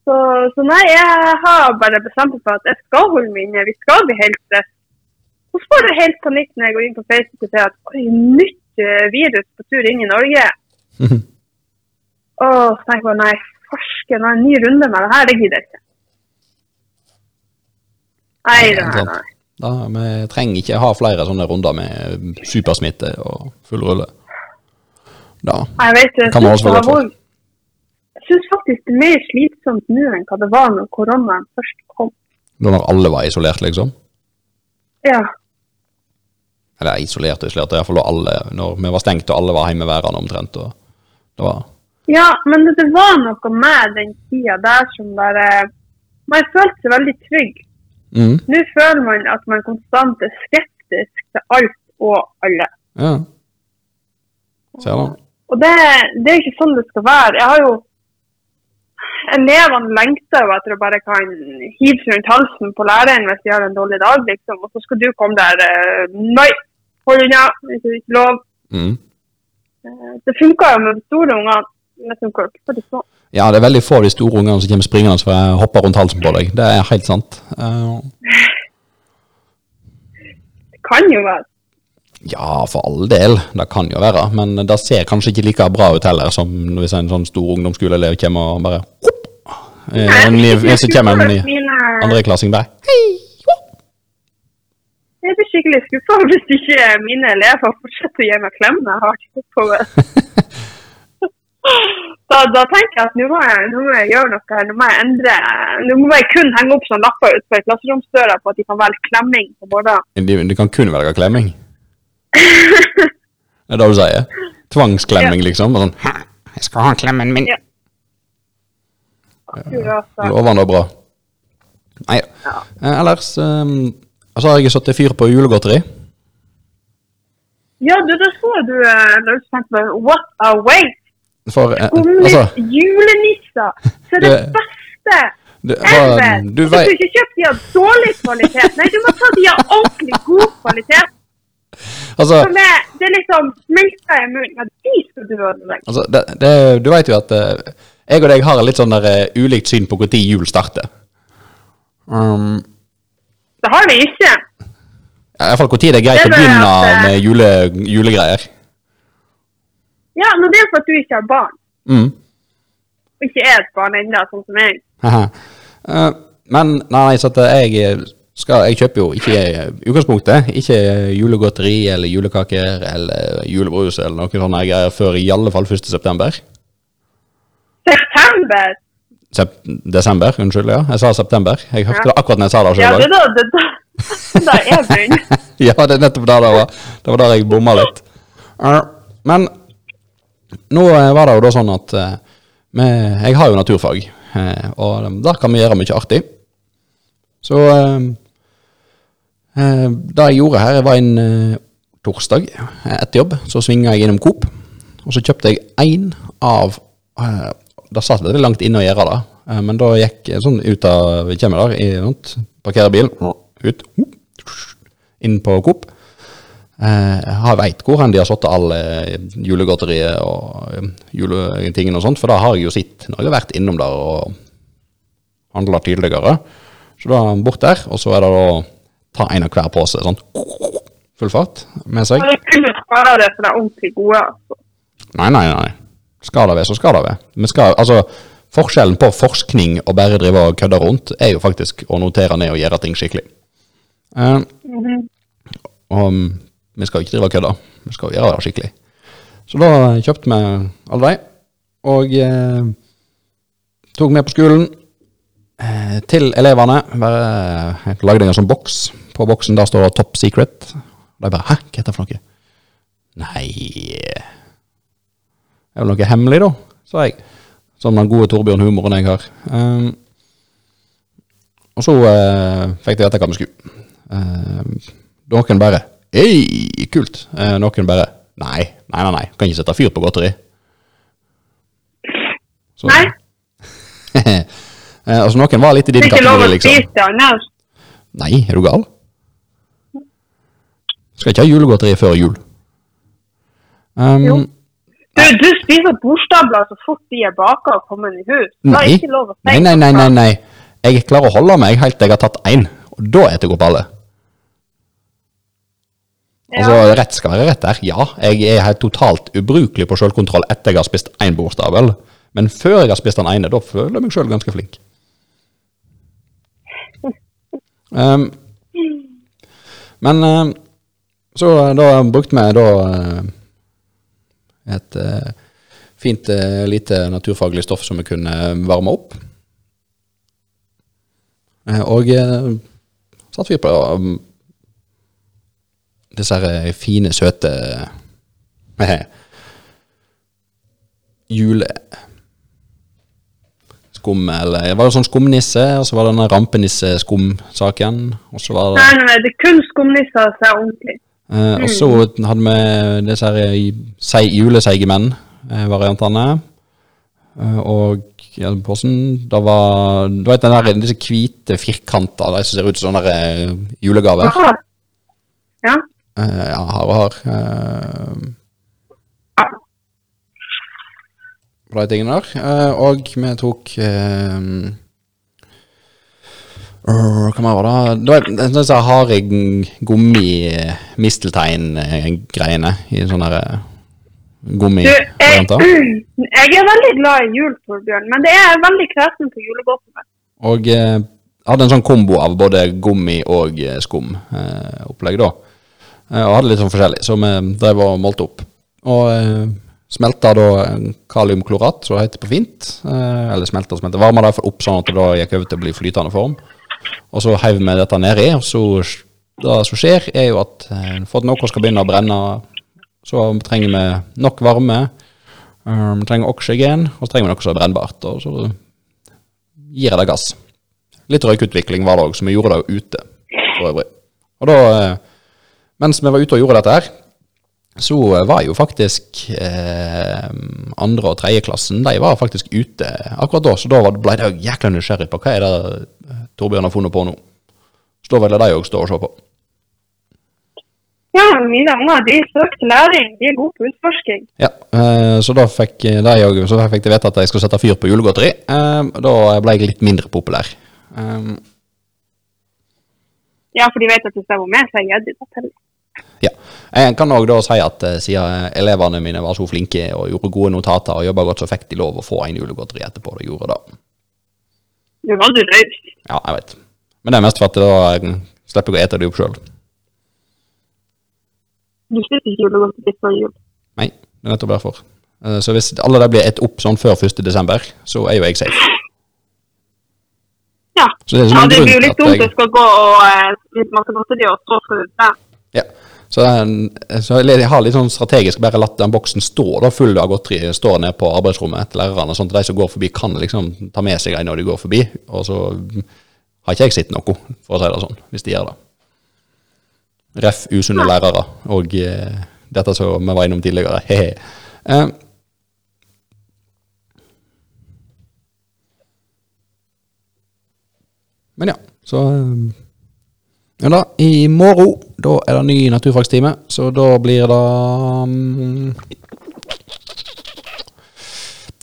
Så, så nei, jeg har bare bestemt meg for at jeg skal holde meg inne. Vi skal bli helt stress. Så får jeg helt panikk når jeg går inn på Facebook og ser at oi, nytt eh, virus på tur inn i Norge. Å, så tenker jeg bare nei, farsken, en ny runde med det her, det gidder jeg ikke. Nei, nei, nei. Da, vi trenger ikke ha flere sånne runder med supersmitte og full rulle. Da. Jeg vet jeg Kan vi har glad for. Jeg syns faktisk det er mer slitsomt nå enn hva det var når koronaen først kom. Da når alle var isolert, liksom. Ja. Eller isolert og isolert, i hvert fall da alle, når vi var stengt og alle var hjemmeværende omtrent. Det var Ja, men det, det var noe med den tida der som bare Man følte seg veldig trygg. Mm. Nå føler man at man konstant er skeptisk til alt og alle. Ja. Ser? Og det, det er ikke sånn det skal være. Jeg har jo Elevene lengter jo etter å bare kan hive seg rundt halsen på læreren hvis de har en dårlig dag, liksom. Og så skal du komme der eh, Nei, hold unna, hvis du ikke lov. Mm. Eh, Det funka jo med store unger. Men for. Ja, det er veldig få av de store ungene som kommer springende og hopper rundt halsen på deg. Det er helt sant. Uh, Det kan jo være. ja, for all del. Det kan jo være. Men det ser kanskje ikke like bra ut heller, som hvis en sånn stor ungdomsskoleelev kommer og bare hopp, eh, ny- en som kommer en andreklassing bare Jeg blir skikkelig skuffa hvis ikke mine elever fortsetter å gi meg klemmene hardt oppover. Da, da tenker jeg at nå må jeg, nå må jeg gjøre noe her, nå må jeg endre. Nå må jeg kun henge opp sånn lapper utenfor klasseromsdøra på at de kan velge klemming på morgenen. De, de kan kun velge klemming. Det er det du sier? Tvangsklemming, liksom? Og sånn «Hæ, Jeg skal ha klemmen min. Ja. Akkurat, da. Lovende og bra. Nei, Ja. eh, ellers eh, så har jeg satt fyr på julegodteri. Ja, du, da så du da jeg, What a waste! For eh, altså julenisser! Så det Det- beste du, hva, du vei... du ikke kjøpt de av dårlig kvalitet, nei, du må ta de av ordentlig god kvalitet. Altså, Som er, det er liksom smelta i munnen. Ja, de skal du ødelegge. altså det, det, du vet jo at uh, jeg og deg har litt sånn der uh, ulikt syn på når jul starter. Um, Det har vi ikke. I hvert fall når det er greit Det å er begynne at, eh, med jule, julegreier. Ja, men det er for at du ikke har barn. Mm. Og ikke er et barn ennå, sånn som jeg. Eh, men nei, nei, så at jeg skal Jeg kjøper jo ikke i utgangspunktet ikke julegodteri eller julekaker eller julebrus eller noe sånt, jeg greier før i alle fall 1. september. September! Sep desember, unnskyld, ja. Jeg sa september. Jeg hørte Ja. det akkurat når jeg sa det Ja, det er da, det er da, da jeg begynner. ja, det er nettopp der det var. Det var der jeg bomma litt. Eh, men nå eh, var det jo da sånn at eh, med, jeg har jo naturfag, eh, og der kan vi gjøre mye artig. Så eh, eh, det jeg gjorde her, var en eh, torsdag eh, etter jobb. Så svinga jeg innom Coop, og så kjøpte jeg én av eh, Da satt det langt inne å gjøre det, eh, men da gikk jeg sånn ut av Kjemmer der, parkerer bilen, ut, inn på Coop. Eh, Jeg veit hvor hen de har satt alle julegodteriet og eh, juletingene og sånt, for da har jeg jo sett når jeg har vært innom der og handla tidligere. Så da bort der, og så er det å ta en av hver pose, sånn full fart med seg. Men jeg kunne spare det for det ordentlig gode. Altså. Nei, nei, nei. Skal det være, så skal det være. Men skal, altså, forskjellen på forskning og bare drive og kødde rundt, er jo faktisk å notere ned og gjøre ting skikkelig. Eh, -hmm. Og mm, vi skal ikke drive og kødde, vi skal gjøre det skikkelig. Så da kjøpte vi alle de, og eh, tok med på skolen eh, til elevene. Bare jeg lagde en sånn boks. På boksen der står det 'Top Secret'. Og de bare 'hæ, hva er dette for noe?' Nei Det er vel noe hemmelig, da, sa jeg. Som den gode Torbjørn-humoren jeg har. Um, og så eh, fikk de vite hva vi skulle. Eh, noen bare Hei, kult. Eh, noen bare Nei, nei, nei, nei. Kan ikke sette fyr på godteri. Så, Nei, eh, altså, noen var litt i det din er ikke lov å liksom. spise det. Nei, er du gal? Skal ikke ha julegodteri før jul. Um, Jo. Du, du spiser bordstabler så fort de er baka og kommet i hus. Det Nei. er ikke lov å si. nei, nei, nei, nei, nei. Jeg klarer å holde meg helt til jeg har tatt én, og da eter jeg opp alle. Altså, rett skal være rett der. Ja, jeg er helt totalt ubrukelig på selvkontroll etter jeg har spist én bordstabel. Men før jeg har spist den ene, da føler jeg meg sjøl ganske flink. Um, men um, så uh, da brukte vi da uh, et uh, fint lite naturfaglig stoff som vi kunne varme opp. Og satte vi på um, disse her eh, fine, søte eh, jule... Skum, eller det var jo sånn skumnisse, og så var det denne rampenisse-skum-saken. Og så var det Nei, nei, det er kun skumnisser som er ordentlig. Eh, og så hadde vi disse her i- sei, juleseigemenn-variantene. Eh, og ja, hvordan Det var Du vet den der, disse hvite firkanter de som ser ut som sånne eh, julegaver? Ja. Eh, ja, har og har. bra på de tingene der. Eh, og vi tok uh, Hva var det? Det var en sånn gummi-misteltein-greiene i sånne eh, Du, jeg, er veldig glad i jul, Torbjørn, men det er veldig kresen på julegodtene. Og eh, hadde en sånn kombo av både gummi og eh, skum-opplegg, da. Eh, og hadde litt sånn forskjellig, så vi drev og målte opp. Og eh, smelta da kaliumklorat, som det heter på fint. Eh, eller smelta og smelta. Varma det opp sånn at det da gikk over til å bli flytende form. Og så heiv vi dette nedi, og så det som skjer, er jo at for at noe skal begynne å brenne, så trenger vi nok varme. vi trenger oksygen, og så trenger vi noe som er brennbart. Og så gir jeg det gass. Litt røykutvikling var det òg, så vi gjorde det ute for øvrig. Og da, mens vi var ute og gjorde dette her, så var jo faktisk eh, andre- og tredjeklassen de var faktisk ute akkurat da. Så da var- ble de jækla nysgjerrig på hva er det eh, Torbjørn har funnet på nå. Så da ville de òg stå og se på. Ja, mine unger de søker læring, de er gode på utforsking. Ja, eh, så da fikk de òg de vite at jeg skulle sette fyr på julegodteri. Eh, da ble jeg litt mindre populær. Eh, Ja, for de vet at hvis jeg var med, så jeg det til. Ja. Jeg kan òg si at eh, siden elevene mine var så flinke og gjorde gode notater og jobba godt, så fikk de lov å få en julegodteri etterpå. De gjorde det. Du var du raus. Ja, jeg vet. Men det er mest for at da eh, slipper jeg å ete det opp sjøl. Du spiser ikke julegodteri før jul. Nei, det er nettopp derfor. Eh, Så hvis alle de blir ett opp sånn før 1. desember, så er jo jeg safe. Ja, Så det ja det blir jo litt dumt jeg- å skal gå og uh, spise masse godteri, og så skal du. Ja. Så, så jeg har litt sånn strategisk bare latt den boksen stå da, full av godteri stå ned på arbeidsrommet til lærerne, sånn at de som går forbi, kan liksom ta med seg en når de går forbi. Og så har ikke jeg sett noe, for å si det sånn, hvis de gjør det. Ref. usunne lærere og eh, dette som vi var innom tidligere. Hehe. Eh, men ja, så Men ja da, i morgen, da er det ny naturfagstime, så da blir det um,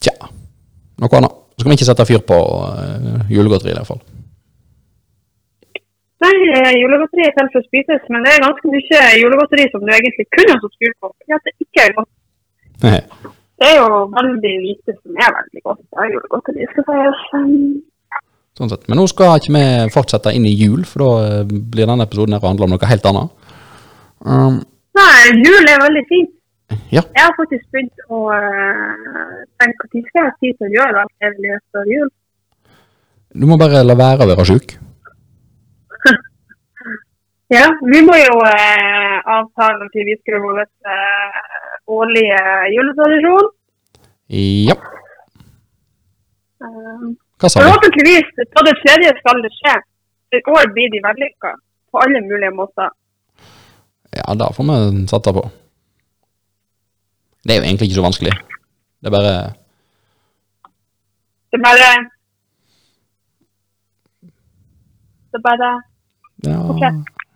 Tja, noe annet. Så skal vi ikke sette fyr på uh, julegodteriet, i hvert fall. Nei, eh, julegodteri er til for å spises, men det er ganske mye julegodteri som du egentlig kunne på. fordi at det ikke er godt. Det er jo veldig lite som er veldig godt av julegodteri. skal sies. Um, sånn sett. Men nå skal ikke vi fortsette inn i jul, for da eh, blir denne episoden her å handle om noe helt annet. Um, Nei, jul er veldig fint. ja, Jeg har faktisk begynt å uh, tenke når skal jeg ha tid til å gjøre alt jeg vil gjøre før jul. du må bare la være å være sjuk. Ja, vi må jo uh, avtale til vi ha vår uh, årlige juletradisjon. Ja, Uh, hva sa du? forhåpentligvis, på det tredje skal det skje. I år blir de vellykka på alle mulige måter. Ja, da får vi satse på. Det er jo egentlig ikke så vanskelig. Det er bare Det er bare Det er bare Ja, okay.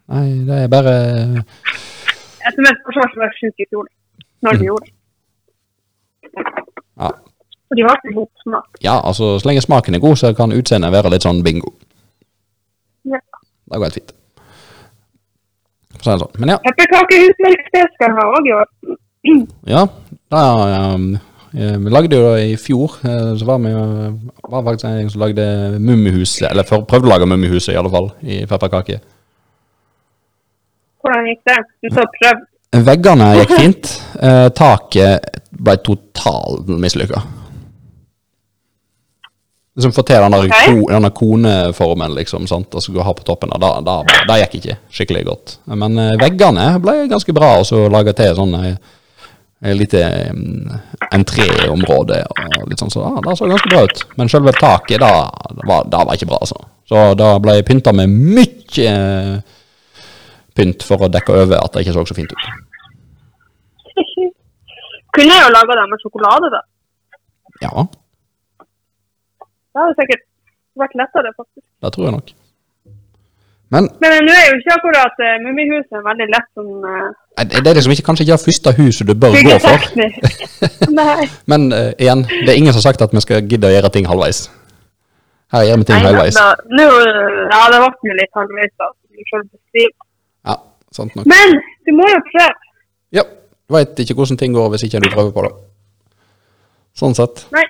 nei, det er bare Jeg som et forsvar som var sjuk i fjor, når de gjorde det. Ja, Og de har ikke god smak. ja altså, så lenge smaken er god, så kan utseendet være litt sånn bingo. Ja. Det går helt fint. For å si det sånn. Men ja, Pepperkakehusmelk det skal ha òg år. ja da, um, eh, vi lagde jo i fjor, eh, så var vi jo var faktisk en som lagde Mummihuset, eller for- prøvde å lage Mummihuset i alle fall, i pepperkake. Hvordan gikk det? Du sa prøvd. Veggene gikk fint. Eh, taket ble totalt mislykka. Liksom få til den der okay. ko, denne koneformen, liksom, sant, og så gå ha på toppen. Da, da, det gikk ikke skikkelig godt. Men eh, veggene ble ganske bra, og så laga til sånn eh, et lite um, entréområde og litt sånn, så ah, det så ganske bra ut. Men selve taket, da det var, det var ikke bra, altså. Så da ble jeg pynta med mye eh, pynt for å dekke over at det ikke så så fint ut. Kunne jeg jo laga det med sjokolade, da. Ja, Det hadde sikkert vært lettere, faktisk. det tror jeg nok. Men Men eh, nå er jo ikke akkurat uh, Mummihuset veldig lett sånn uh, det er liksom ikke, kanskje ikke det første huset du bør gå for. Men uh, igjen, det er ingen som har sagt at vi skal gidde å gjøre ting halvveis. Her gjør vi ting Nei, halvveis. da, nå, ja, det ble litt halvveis, da. du. Ja, sant nok. Men du må jo prøve. Ja, veit ikke hvordan ting går hvis ikke du prøver på det. Sånn sett. Nei.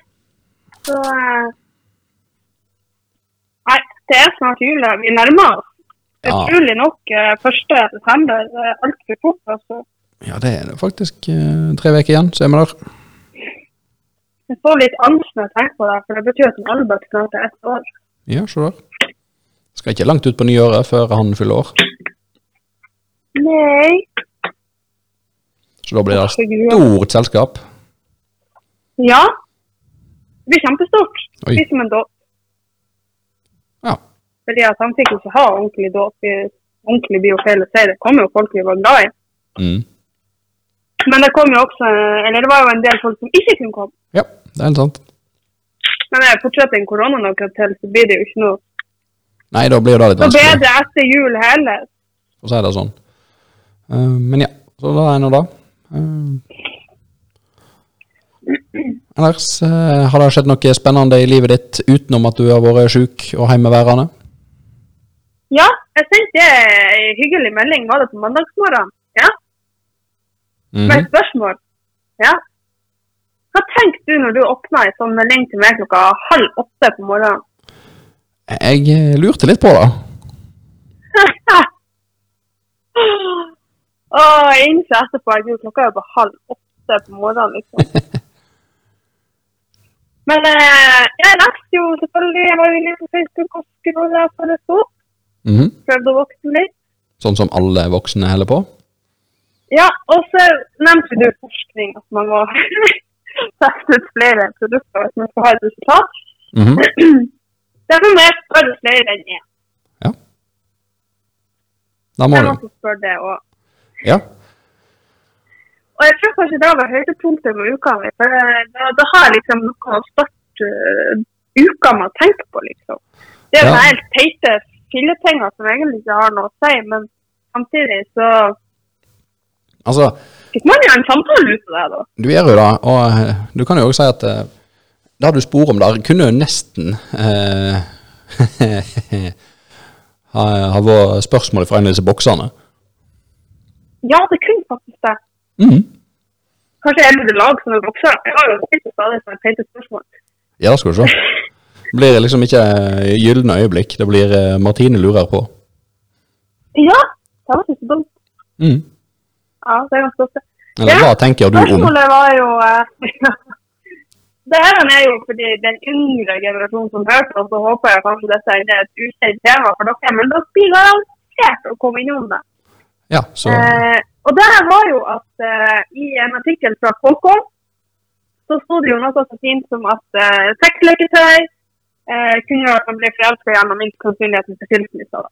Så Nei, det er snart jul. Vi nærmer oss. Ja. Utrolig nok eh, 1. desember. Det er altfor fort, altså. Ja, det er faktisk eh, tre uker igjen, så er vi der. Jeg får litt angst når jeg tenker på det, for det betyr at Albert snart er ett år. Ja, se der. Skal ikke langt ut på nyåret før han fyller år. Nei. Så da blir det stort selskap. Ja. Det blir kjempestort. Det blir som en dåp. Fordi at han fikk ikke ha ordentlig dåp. i- Ordentlig blir jo feil å si. Det kommer jo folk vi var glad i. Mm. Men det kom jo også Eller det var jo en del folk som ikke kunne komme. Ja, det er helt sant. Men jeg fortsetter en korona noe til, så blir det jo ikke noe Nei, da blir det litt vanskelig. Så bedre etter jul heller. for å si det sånn. Uh, men ja, så da er nå det. Eh, ellers, eh, har det skjedd noe spennende i livet ditt utenom at du har vært sjuk og hjemmeværende? Ja, jeg sendte ei hyggelig melding var det på mandagsmorgen. Ja, Mhm. med et spørsmål. Ja. Hva tenker du når du åpner ei sånn melding til meg klokka halv åtte på morgenen? Jeg eh, lurte litt på det. Å, jeg innså etterpå at klokka er på halv åtte på morgenen, liksom. Men eh, jeg leste jo selvfølgelig, jeg var jo inne på Facebook og scrolla for det sto. -hmm. Prøvde å vokse litt. Sånn som alle voksne holder på. Ja, og så nevnte du forskning, at man må teste ut flere produkter hvis man skal ha et resultat. Mhm. Derfor må jeg spørre flere enn én. Da må Jeg du. måtte spørre det også. Ja. Og jeg tror kanskje det var høydepunktet med uka mi, for eh, da, da har jeg liksom noe å starte eh, uka med å tenke på, liksom. Det er Ja. helt teite fillepenger som egentlig ikke har noe å si, men samtidig så Altså, fikk man gjør en samtale ut av det, da. du gjør jo det, og eh, du kan jo også si at eh, det du spor om der, kunne jo nesten eh, ha, ha vært spørsmål fra en av disse boksene. Ja, det kunne faktisk det. Mhm. Kanskje jeg burde lage sånne bokser. Jeg har jo stilt stadig sånne teite spørsmål. Ja, det skal du se. Det blir liksom ikke eh, gylne øyeblikk, det blir eh, Martine lurer på. Ja, det var ikke så dumt. Mm. Ja, det er ganske godt. Eller hva tenker du om? Spørsmålet var jo eh, Det her er jo fordi den yngre generasjonen som hørte, og så håper jeg kanskje dette er et ukjent tema for dere, men dere blir garantert å komme innom det. Ja, så Eh, og det her var jo at eh, i en artikkel fra KK, så sto det jo noe så fint som at eh, sexleketøy eh, kunne gjøre at man ble forelska gjennom minst sannsynligheten for skilsmisse.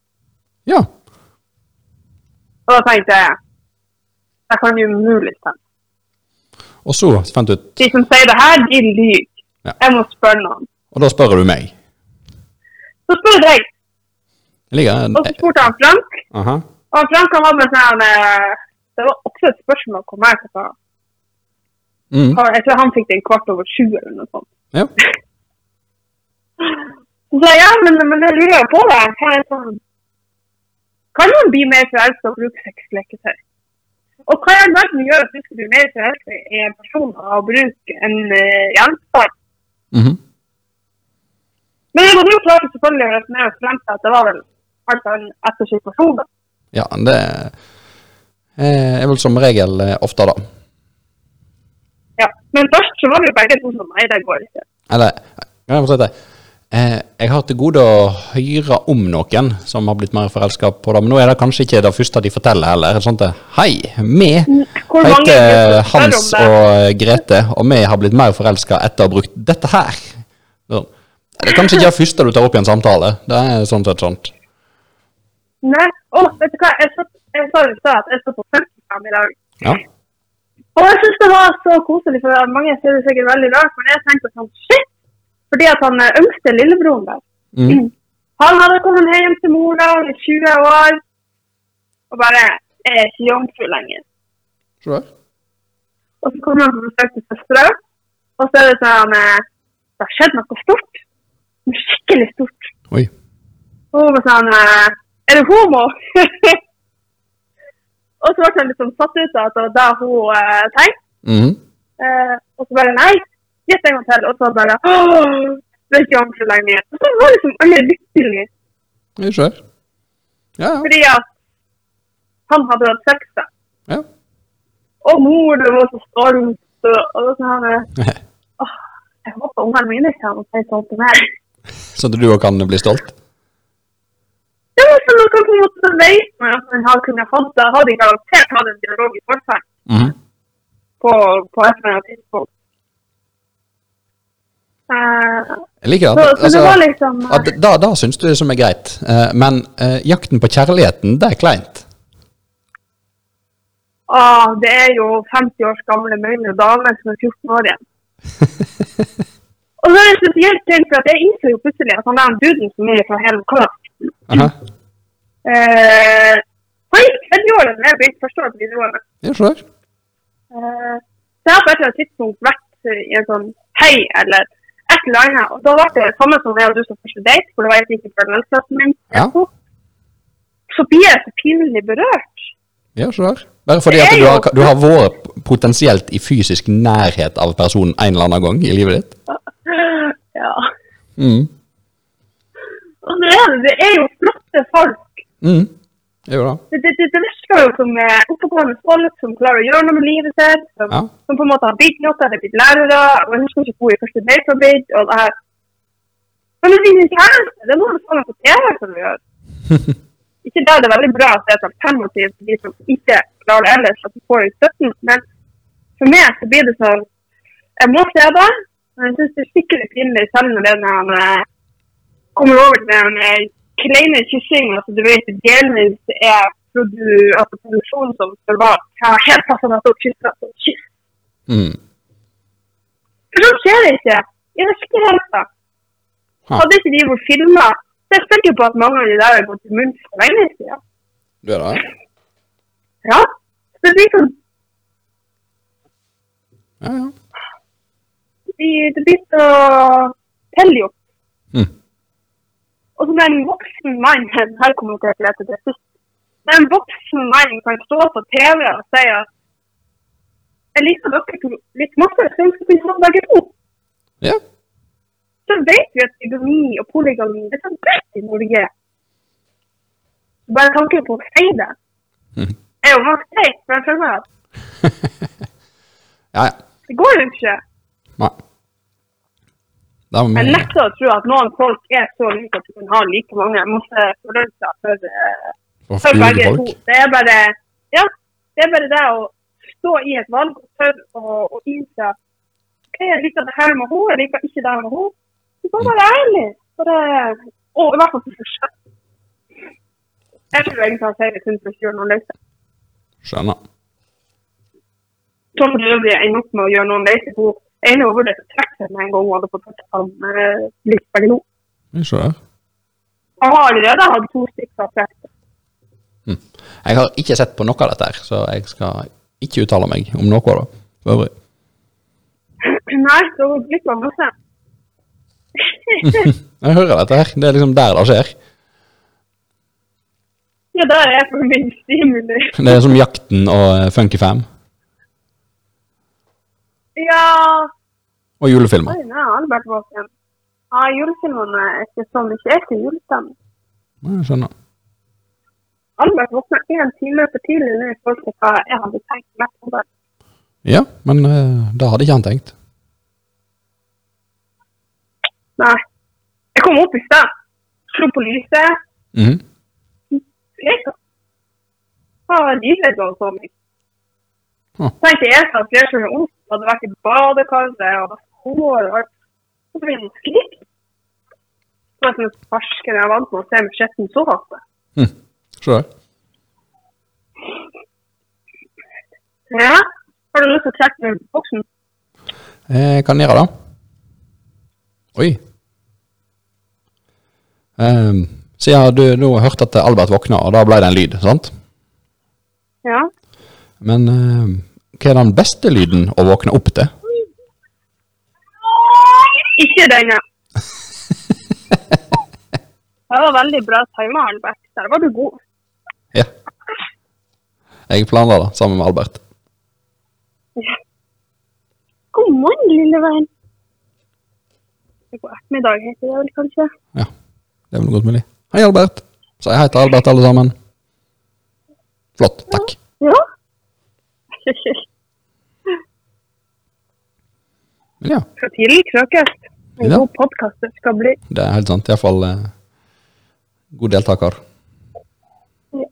Ja. Og da tenkte jeg det kan jo umulig stemme. Og så fant du ut De som sier det her, de lyver. Ja. Jeg må spørre noen. Og da spør du meg. Så spør jeg deg, Ligger, og så spurte han Frank. Aha. Og Frank han var med sånn eh, Det var også et spørsmål hvor meg klokka mm. Jeg tror han fikk det en kvart over sju eller noe sånt. Ja. Så ja, men, men jeg lurer jo på det. Hva er sånn Kan man bli mer forelska og bruke sexleketøy? Og hva i all verden gjør at du skal bli mer forelska i en person av å bruke en uh, gjenstand? Mhm. Men jeg måtte jo klare selvfølgelig å resonnere frem til at det var vel alt annet etter situasjonen. Ja, det er vel som regel eh, ofte, da. Ja. Men først så var vi begge to som Nei, det går ikke. Eller kan jeg få si det? Eh, jeg har til gode å høre om noen som har blitt mer forelska på det, men nå er det kanskje ikke det første de forteller heller. Sånn at, Hei, vi heter er Hans og Grete, og vi har blitt mer forelska etter å ha brukt dette her. Det er kanskje ikke det første du tar opp i en samtale. Det er sånn sett sånt. Nei. Å, vet du hva, jeg, jeg sa jo i stad at jeg står på 55 i dag. Ja. Og jeg syns det var så koselig, for mange ser det sikkert veldig rart, men jeg tenkte sånn shit! Fordi at han yngste lillebroren der. Mm. Han hadde kommet hjem til mor han er 20 år, og bare er ikke jomfru lenger. Sure. Og så kommer han på besøk til søstera, og så er det sånn eh, Det har skjedd noe stort. Noe skikkelig stort. Oi. Og hun var sånn eh, Er du homo? og så ble han liksom satt ut av at det var det hun eh, tenkte. Mm. Eh, og så bare nei, gjett. Og så bare åh, det er ikke jomfru lenger. Og så var liksom alle lykkelige. Jeg ser. Ja, ja. Fordi at han hadde hatt sex da. ja. Og mor det var så stolt. Og, var sånn eh, åh, Jeg håper ungene mine kommer og sier sånn til meg. Så du òg kan bli stolt? Var sånn at han på en måte man at man har kunnet hatt det. Hadde garantert hatt en dialog i forferd mm -hmm. på, på et eller annet tidspunkt. Eh, Jeg liker så, altså, så det var liksom eh, at da, da syns du det som er greit. Eh, men eh, jakten på kjærligheten, det er kleint. Å, Det er jo 50 års gamle møgne damer som er 14 år igjen. Og så er det spesielt tenkt for at jeg innså jo plutselig at han der duden som er fra hele eh, Han gikk tredjeåret da jeg begynte første år på videregående. Jeg skjønner. Uh, så jeg har på et eller annet tidspunkt vært i en sånn hei eller et eller annet. Og da ble det det samme som jeg og du som første date, hvor det var egentlig ikke følelsesklassen min. Ja. Så blir jeg så pinlig berørt. Jeg ser. Bare fordi at du har, du har vært potensielt i fysisk nærhet av personen en eller annen gang i livet ditt. Ja. Mm. Og det er, det er jo flotte folk. Mm. Jeg da. det. Det, det, virker jo som eh, oppegående folk som klarer å gjøre noe med livet sitt. Som, Ja. som på en måte har blitt noe, er blitt lærere. Og jeg husker ikke hvor i første date har. Og det her. Men det blir kjæreste. Det er noe med sånn på TV som vi gjør. Ikke det det er veldig bra at det er et alternativ til de som ikke klarer det ellers, at de får støtten. Men for meg så blir det sånn Jeg må se det. Men jeg syns det er skikkelig pinlig selv når det er når han eh, kommer over til meg eh, kleine kyssing, Altså, du vet delvis er produ, altså, produksjonen som står bak. Jeg har helt passende at hun kysser som kyss. Mm. For sånn skjer det ikke i virkeligheten. Ha. Hadde ikke de vært filma Så jeg er sikker på at mange av de der har gått til munns for lenge siden. Du er det? Ja. Så det blir sånn Ja, ja. de, Det blir så tilgjort. Mm. Og så en voksen mann Her kommer jeg til etter det sist. En voksen mann kan stå på TV og si at jeg liker dere to litt masse, så jeg skal kunne ha begge to. Ja. Så vet vi at bigami og polygami det er så greit i Norge. Bare tanken på å si det Mhm. er jo ganske teit. For meg at Ja, ja. det går jo ikke. Nei. Må Jeg nekter å tro at noen folk er så like at de kan ha like mange masse følelser for, eh, for begge fuglefolk. to. Det er bare ja, det er bare det å stå i et valg og tørre å, innse at ok, jeg liker det her med henne, jeg liker ikke det med henne. Du må være ærlig. Bare, og i hvert fall for seg selv. Jeg tror egentlig at jeg kun for å gjøre noen løse. Skjønner. Som for øvrig ender opp med å gjøre noen løse. Hun hun vurderte å trekke meg med en gang hun hadde fått tatt at han eh, likte begge to. Jeg har allerede hatt to stykker trukket. Jeg har ikke sett på noe av dette, her, så jeg skal ikke uttale meg om noe av det. For øvrig. Nei, så hun litt av masse. Jeg hører dette her. Det er liksom der det skjer. Ja, der er jeg for min stimuli. Det er som Jakten og eh, Funky Fam. Ja Og julefilmer. Oi, nei, Albert Våken. Ja, julefilmene er ikke sånn. det er ikke julestemning. Jeg skjønner. Albert våkna en time for tidlig nå i forhold til hva jeg hadde tenkt mest om det. Ja, men uh, det hadde ikke han tenkt. Nei. Jeg kom opp i stad, slo på lyset, Mhm. var livredd da han så meg. Huh. Tenkte jeg at flere som hadde vært i badekaret og hår og alt. Så begynte han å skrike. Det var som et farsken jeg er vant med å se med skitten så ofte. Se der. Ja, har du lyst til å trekke med boksen? Eh, kan gjøre det. Oi. Um, siden du nå hørte at Albert våkna, og da ble det en lyd, sant? Ja. Men uh, hva er den beste lyden å våkne opp til? Ikke denne. Det var veldig bra tima, Albert. Der var du god. Ja. Jeg planla det sammen med Albert. God morgen, lille venn. God ettermiddag heter det vel kanskje. Ja, det er vel godt mulig. Hei, Albert. Si hei til Albert, alle sammen. Flott. Takk. Ja. Men ja, Fra tidlig krøkest. En Ja. god podkast det skal bli. det er helt sant. Iallfall eh, god deltaker. Ja.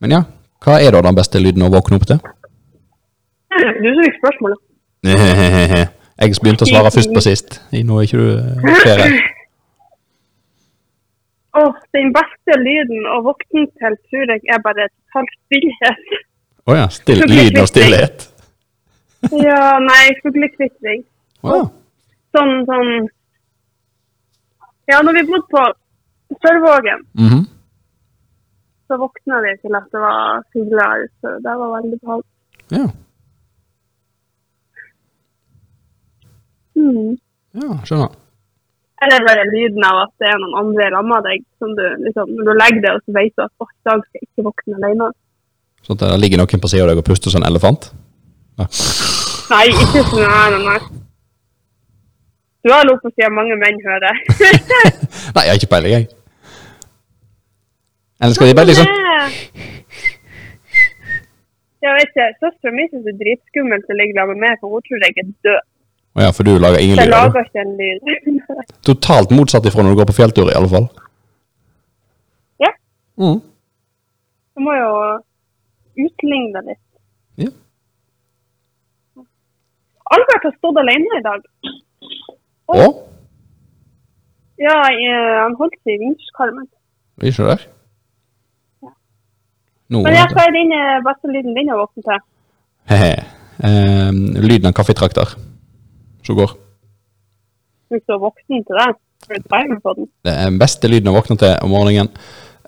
Men ja, hva er da den beste lyden å våkne opp til? Du som fikk spørsmålet. Jeg begynte å svare først på sist. Nå er ikke du eh, ferie. Åh, den beste lyden å våkne til, tror jeg er bare totalt stillhet. Å ja. Still, lyden av stillhet. Ja, nei, fuglekvitring. Å Ah. Sånn, sånn Ja, når vi bodde på Sørvågen, Mhm. så våkna vi til at det var fugler ute. Det var veldig behagelig. ja. Mm. Ja, skjønner. Eller bare lyden av at det er noen andre i lag deg. Som du, liksom, når du legger deg, og så vet du at hvert i dag skal jeg ikke våkne alene. Så at det ligger noen på sida av deg og puster som en elefant? Nei, ikke sånn. Nei, nei, nei. Du har lov på å si at mange menn hører. Nei, jeg har ikke peiling, jeg. Eller skal de bare liksom Jeg vet ikke. Søstera mi syns det er dritskummelt å ligge sammen med meg, for hun tror jeg er død. Å ja, for du lager ingen lyd? jeg lager ikke en lyd. Totalt motsatt ifra når du går på fjelltur, i alle fall. ja, Mm. Du må jo utligne litt. Ja. Albert har stått alene i dag. Og? Ja, jeg, han holdt seg i vinsjkarmen. Ikke der? Noe. Men jeg skal eh, beste lyden din å våkne til. Hehe. Eh, lyden av kaffetrakter som går. Du er voksen til det. Den. Det er den beste lyden å våkne til om morgenen.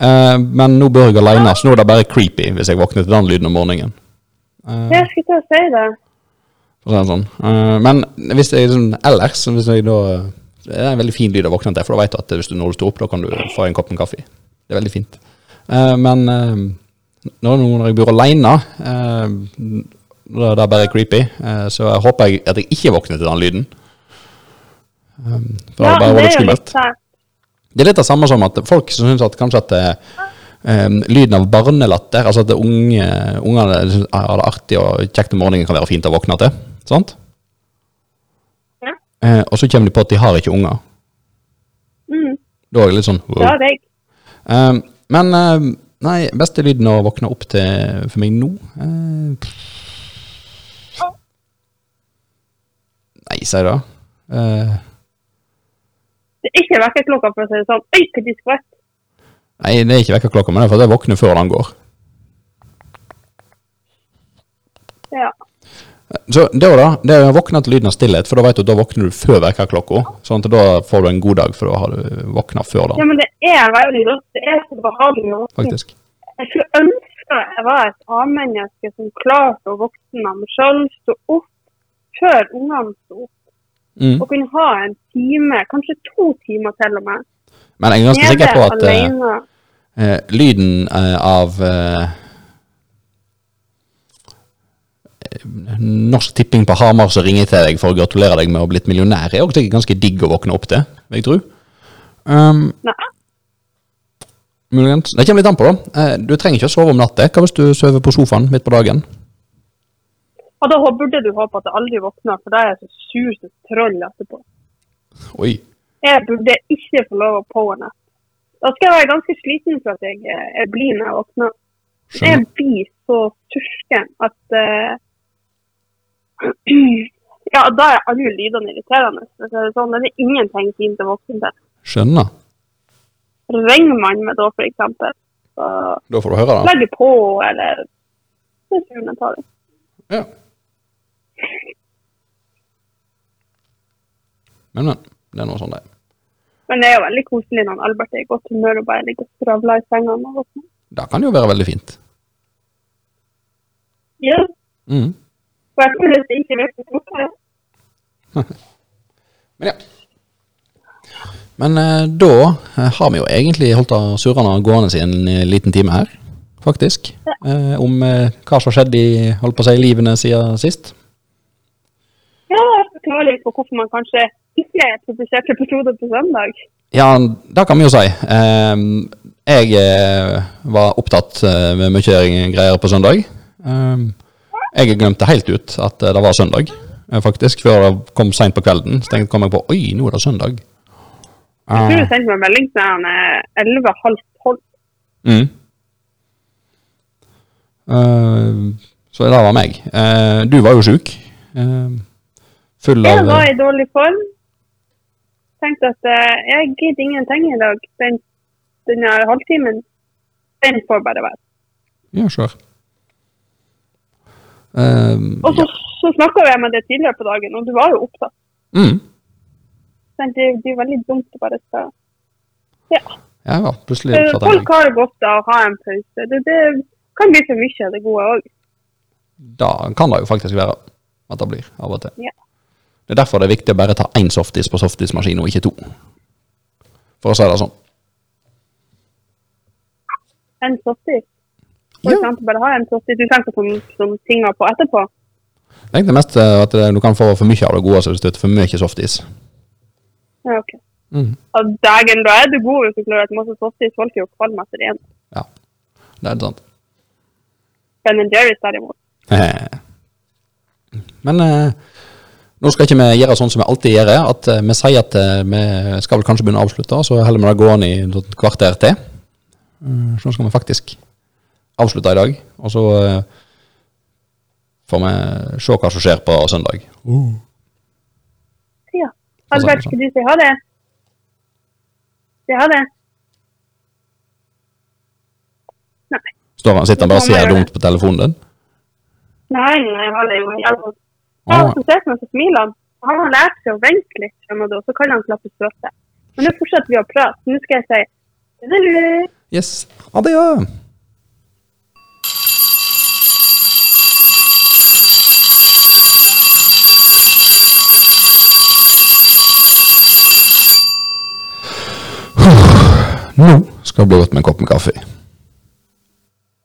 Eh, men nå bør jeg alene, så nå er det bare creepy hvis jeg våkner til den lyden om morgenen. Eh, Jeg skulle til å si det. Det sånn. Uh, men hvis jeg sånn ellers, hvis jeg da Det er en veldig fin lyd å våkne til, for da vet du at hvis du, når du står opp, da kan du få en kopp med kaffe. Det er veldig fint. Uh, men uh, når, når jeg bor alene, eh, det er bare creepy, eh, så håper jeg at jeg ikke våkner til den lyden. Um, for Ja, det bare var det litt skummelt. Det er litt det samme som at folk som syns at kanskje at em, lyden av barnelatter, altså at unge ungene har det artig og kjekt om morgenen, kan være fint å våkne til. Sant? Ja. Eh, og så kommer de på at de har ikke unger. Mm, Da er det litt sånn det wow. har jeg. eh, men eh, nei, beste lyden å våkne opp til for meg nå eh. Nei, sier det. Eh, Det er ikke vekkerklokka for å si det sånn. Øy, hva de skvett. nei, det er ikke vekkerklokka, men det er for at jeg våkner før den går. Ja. Så det var da, det er å våkne til lyden av stillhet, for da vet du at da våkner du før vekkerklokka. Sånn at da får du en god dag, for da har du våkna før ja, men det er veldig godt. Det er så behagelig å våkne. faktisk. Jeg skulle ønske jeg var et A-menneske som klarte å våkne av meg sjøl, stå opp før ungene sto opp, Mm. og kunne ha en time, kanskje to timer til og med, Men jeg er ganske sikker på at uh, eh, lyden uh, av eh, eh, Norsk Tipping på Hamar som ringer til deg for å gratulere deg med å ha blitt millionær, er også ganske digg å våkne opp til, vil jeg tro. Um, Nei. muligens. Det kommer litt an på, da. Eh, du trenger ikke å sove om natta. Hva hvis du sover på sofaen midt på dagen? Og da burde du håpe at jeg aldri våkner, for da er jeg så sur som troll etterpå. Oi. jeg burde ikke få lov å powernap. Da skal jeg være ganske sliten for at jeg jeg blir når jeg våkner. Jeg blir så tursken at eh, Ja, da er alle lydene irriterende. å si Sånn, det er ingenting fint å våkne til. Skjønner. Ringer man med da, eksempel, så Da får du høre det. legger på, eller Det er jeg tar. det. Ja. Men, men. Det er noe sånn det er. Men det er jo veldig koselig når Albert er i godt humør og bare ligger og skravler i senga. Det kan jo være veldig fint. Ja, Mm. For jeg det ikke vet hvorfor. Men ja. Men eh, da eh, har vi jo egentlig holdt av surrene gående i en eh, liten time her, faktisk. Eh, om hva som har skjedd i holdt på å si, livene siden sist. Ja, jeg forklarer litt på hvorfor man kanskje ikke produserte episoder på søndag. Ja, det kan vi jo si. Eh, jeg var opptatt med mye greier på søndag. Eh, jeg glemte helt ut at eh, det var søndag, eh, faktisk. Før jeg kom seint på kvelden. Så tenkte, kom jeg på oi, nå er det søndag. Jeg tror du sendte meg melding til han halv 11.30. Mm. Uh, så det var meg. Uh, du var jo sjuk. Uh, full Jeg av var i dårlig form. Tenkte at jeg gidder ingenting i dag. Den, denne halvtimen, den får bare være. Ja, sure. Eh, Og så, så snakka jeg med deg tidligere på dagen, og du var jo opptatt. mm. Men Det, det er veldig dumt å bare skal Ja. Ja, ja, plutselig Eh, Folk har godt av å ha en pause. Det, det kan bli for mye av det gode òg. Da kan det jo faktisk være at det blir av og til. Ja. Det er derfor det er viktig å bare ta én softis på softismaskin, og ikke to. For å si det sånn. En softis. For Ja. eksempel bare ha en tenker som, som tinga på etterpå? Jeg tenkte mest eh, at du kan få for mye av det gode så du for mye softis. Ja, ok. Mm. Og dagen da er du god hvis du klarer et masse softis. Folk er jo kvalme etter én. Ja, det er sant. Ben Jerry's derimot. Men eh, nå skal ikke vi gjøre sånn som vi alltid gjør, at eh, vi sier at eh, vi skal vel kanskje begynne å avslutte, så holder vi det gående i et kvarter til. Eh, så nå skal vi faktisk avslutte i dag, og så eh, får vi se hva som skjer på søndag. Ja. Og Albert, skal du si ha det? Si ha det? Nei. Står han, sitter han bare og ser dumt på telefonen din? Nei, nei, det jo. Jeg også sett meg så smiler han. Han har lært seg å vente litt, skjønner du, og så kan han klappe støtet. Men nå fortsetter vi å prate. Nå skal jeg si. Yes. Adjø. Nå skal det bli godt med en kopp med kaffe.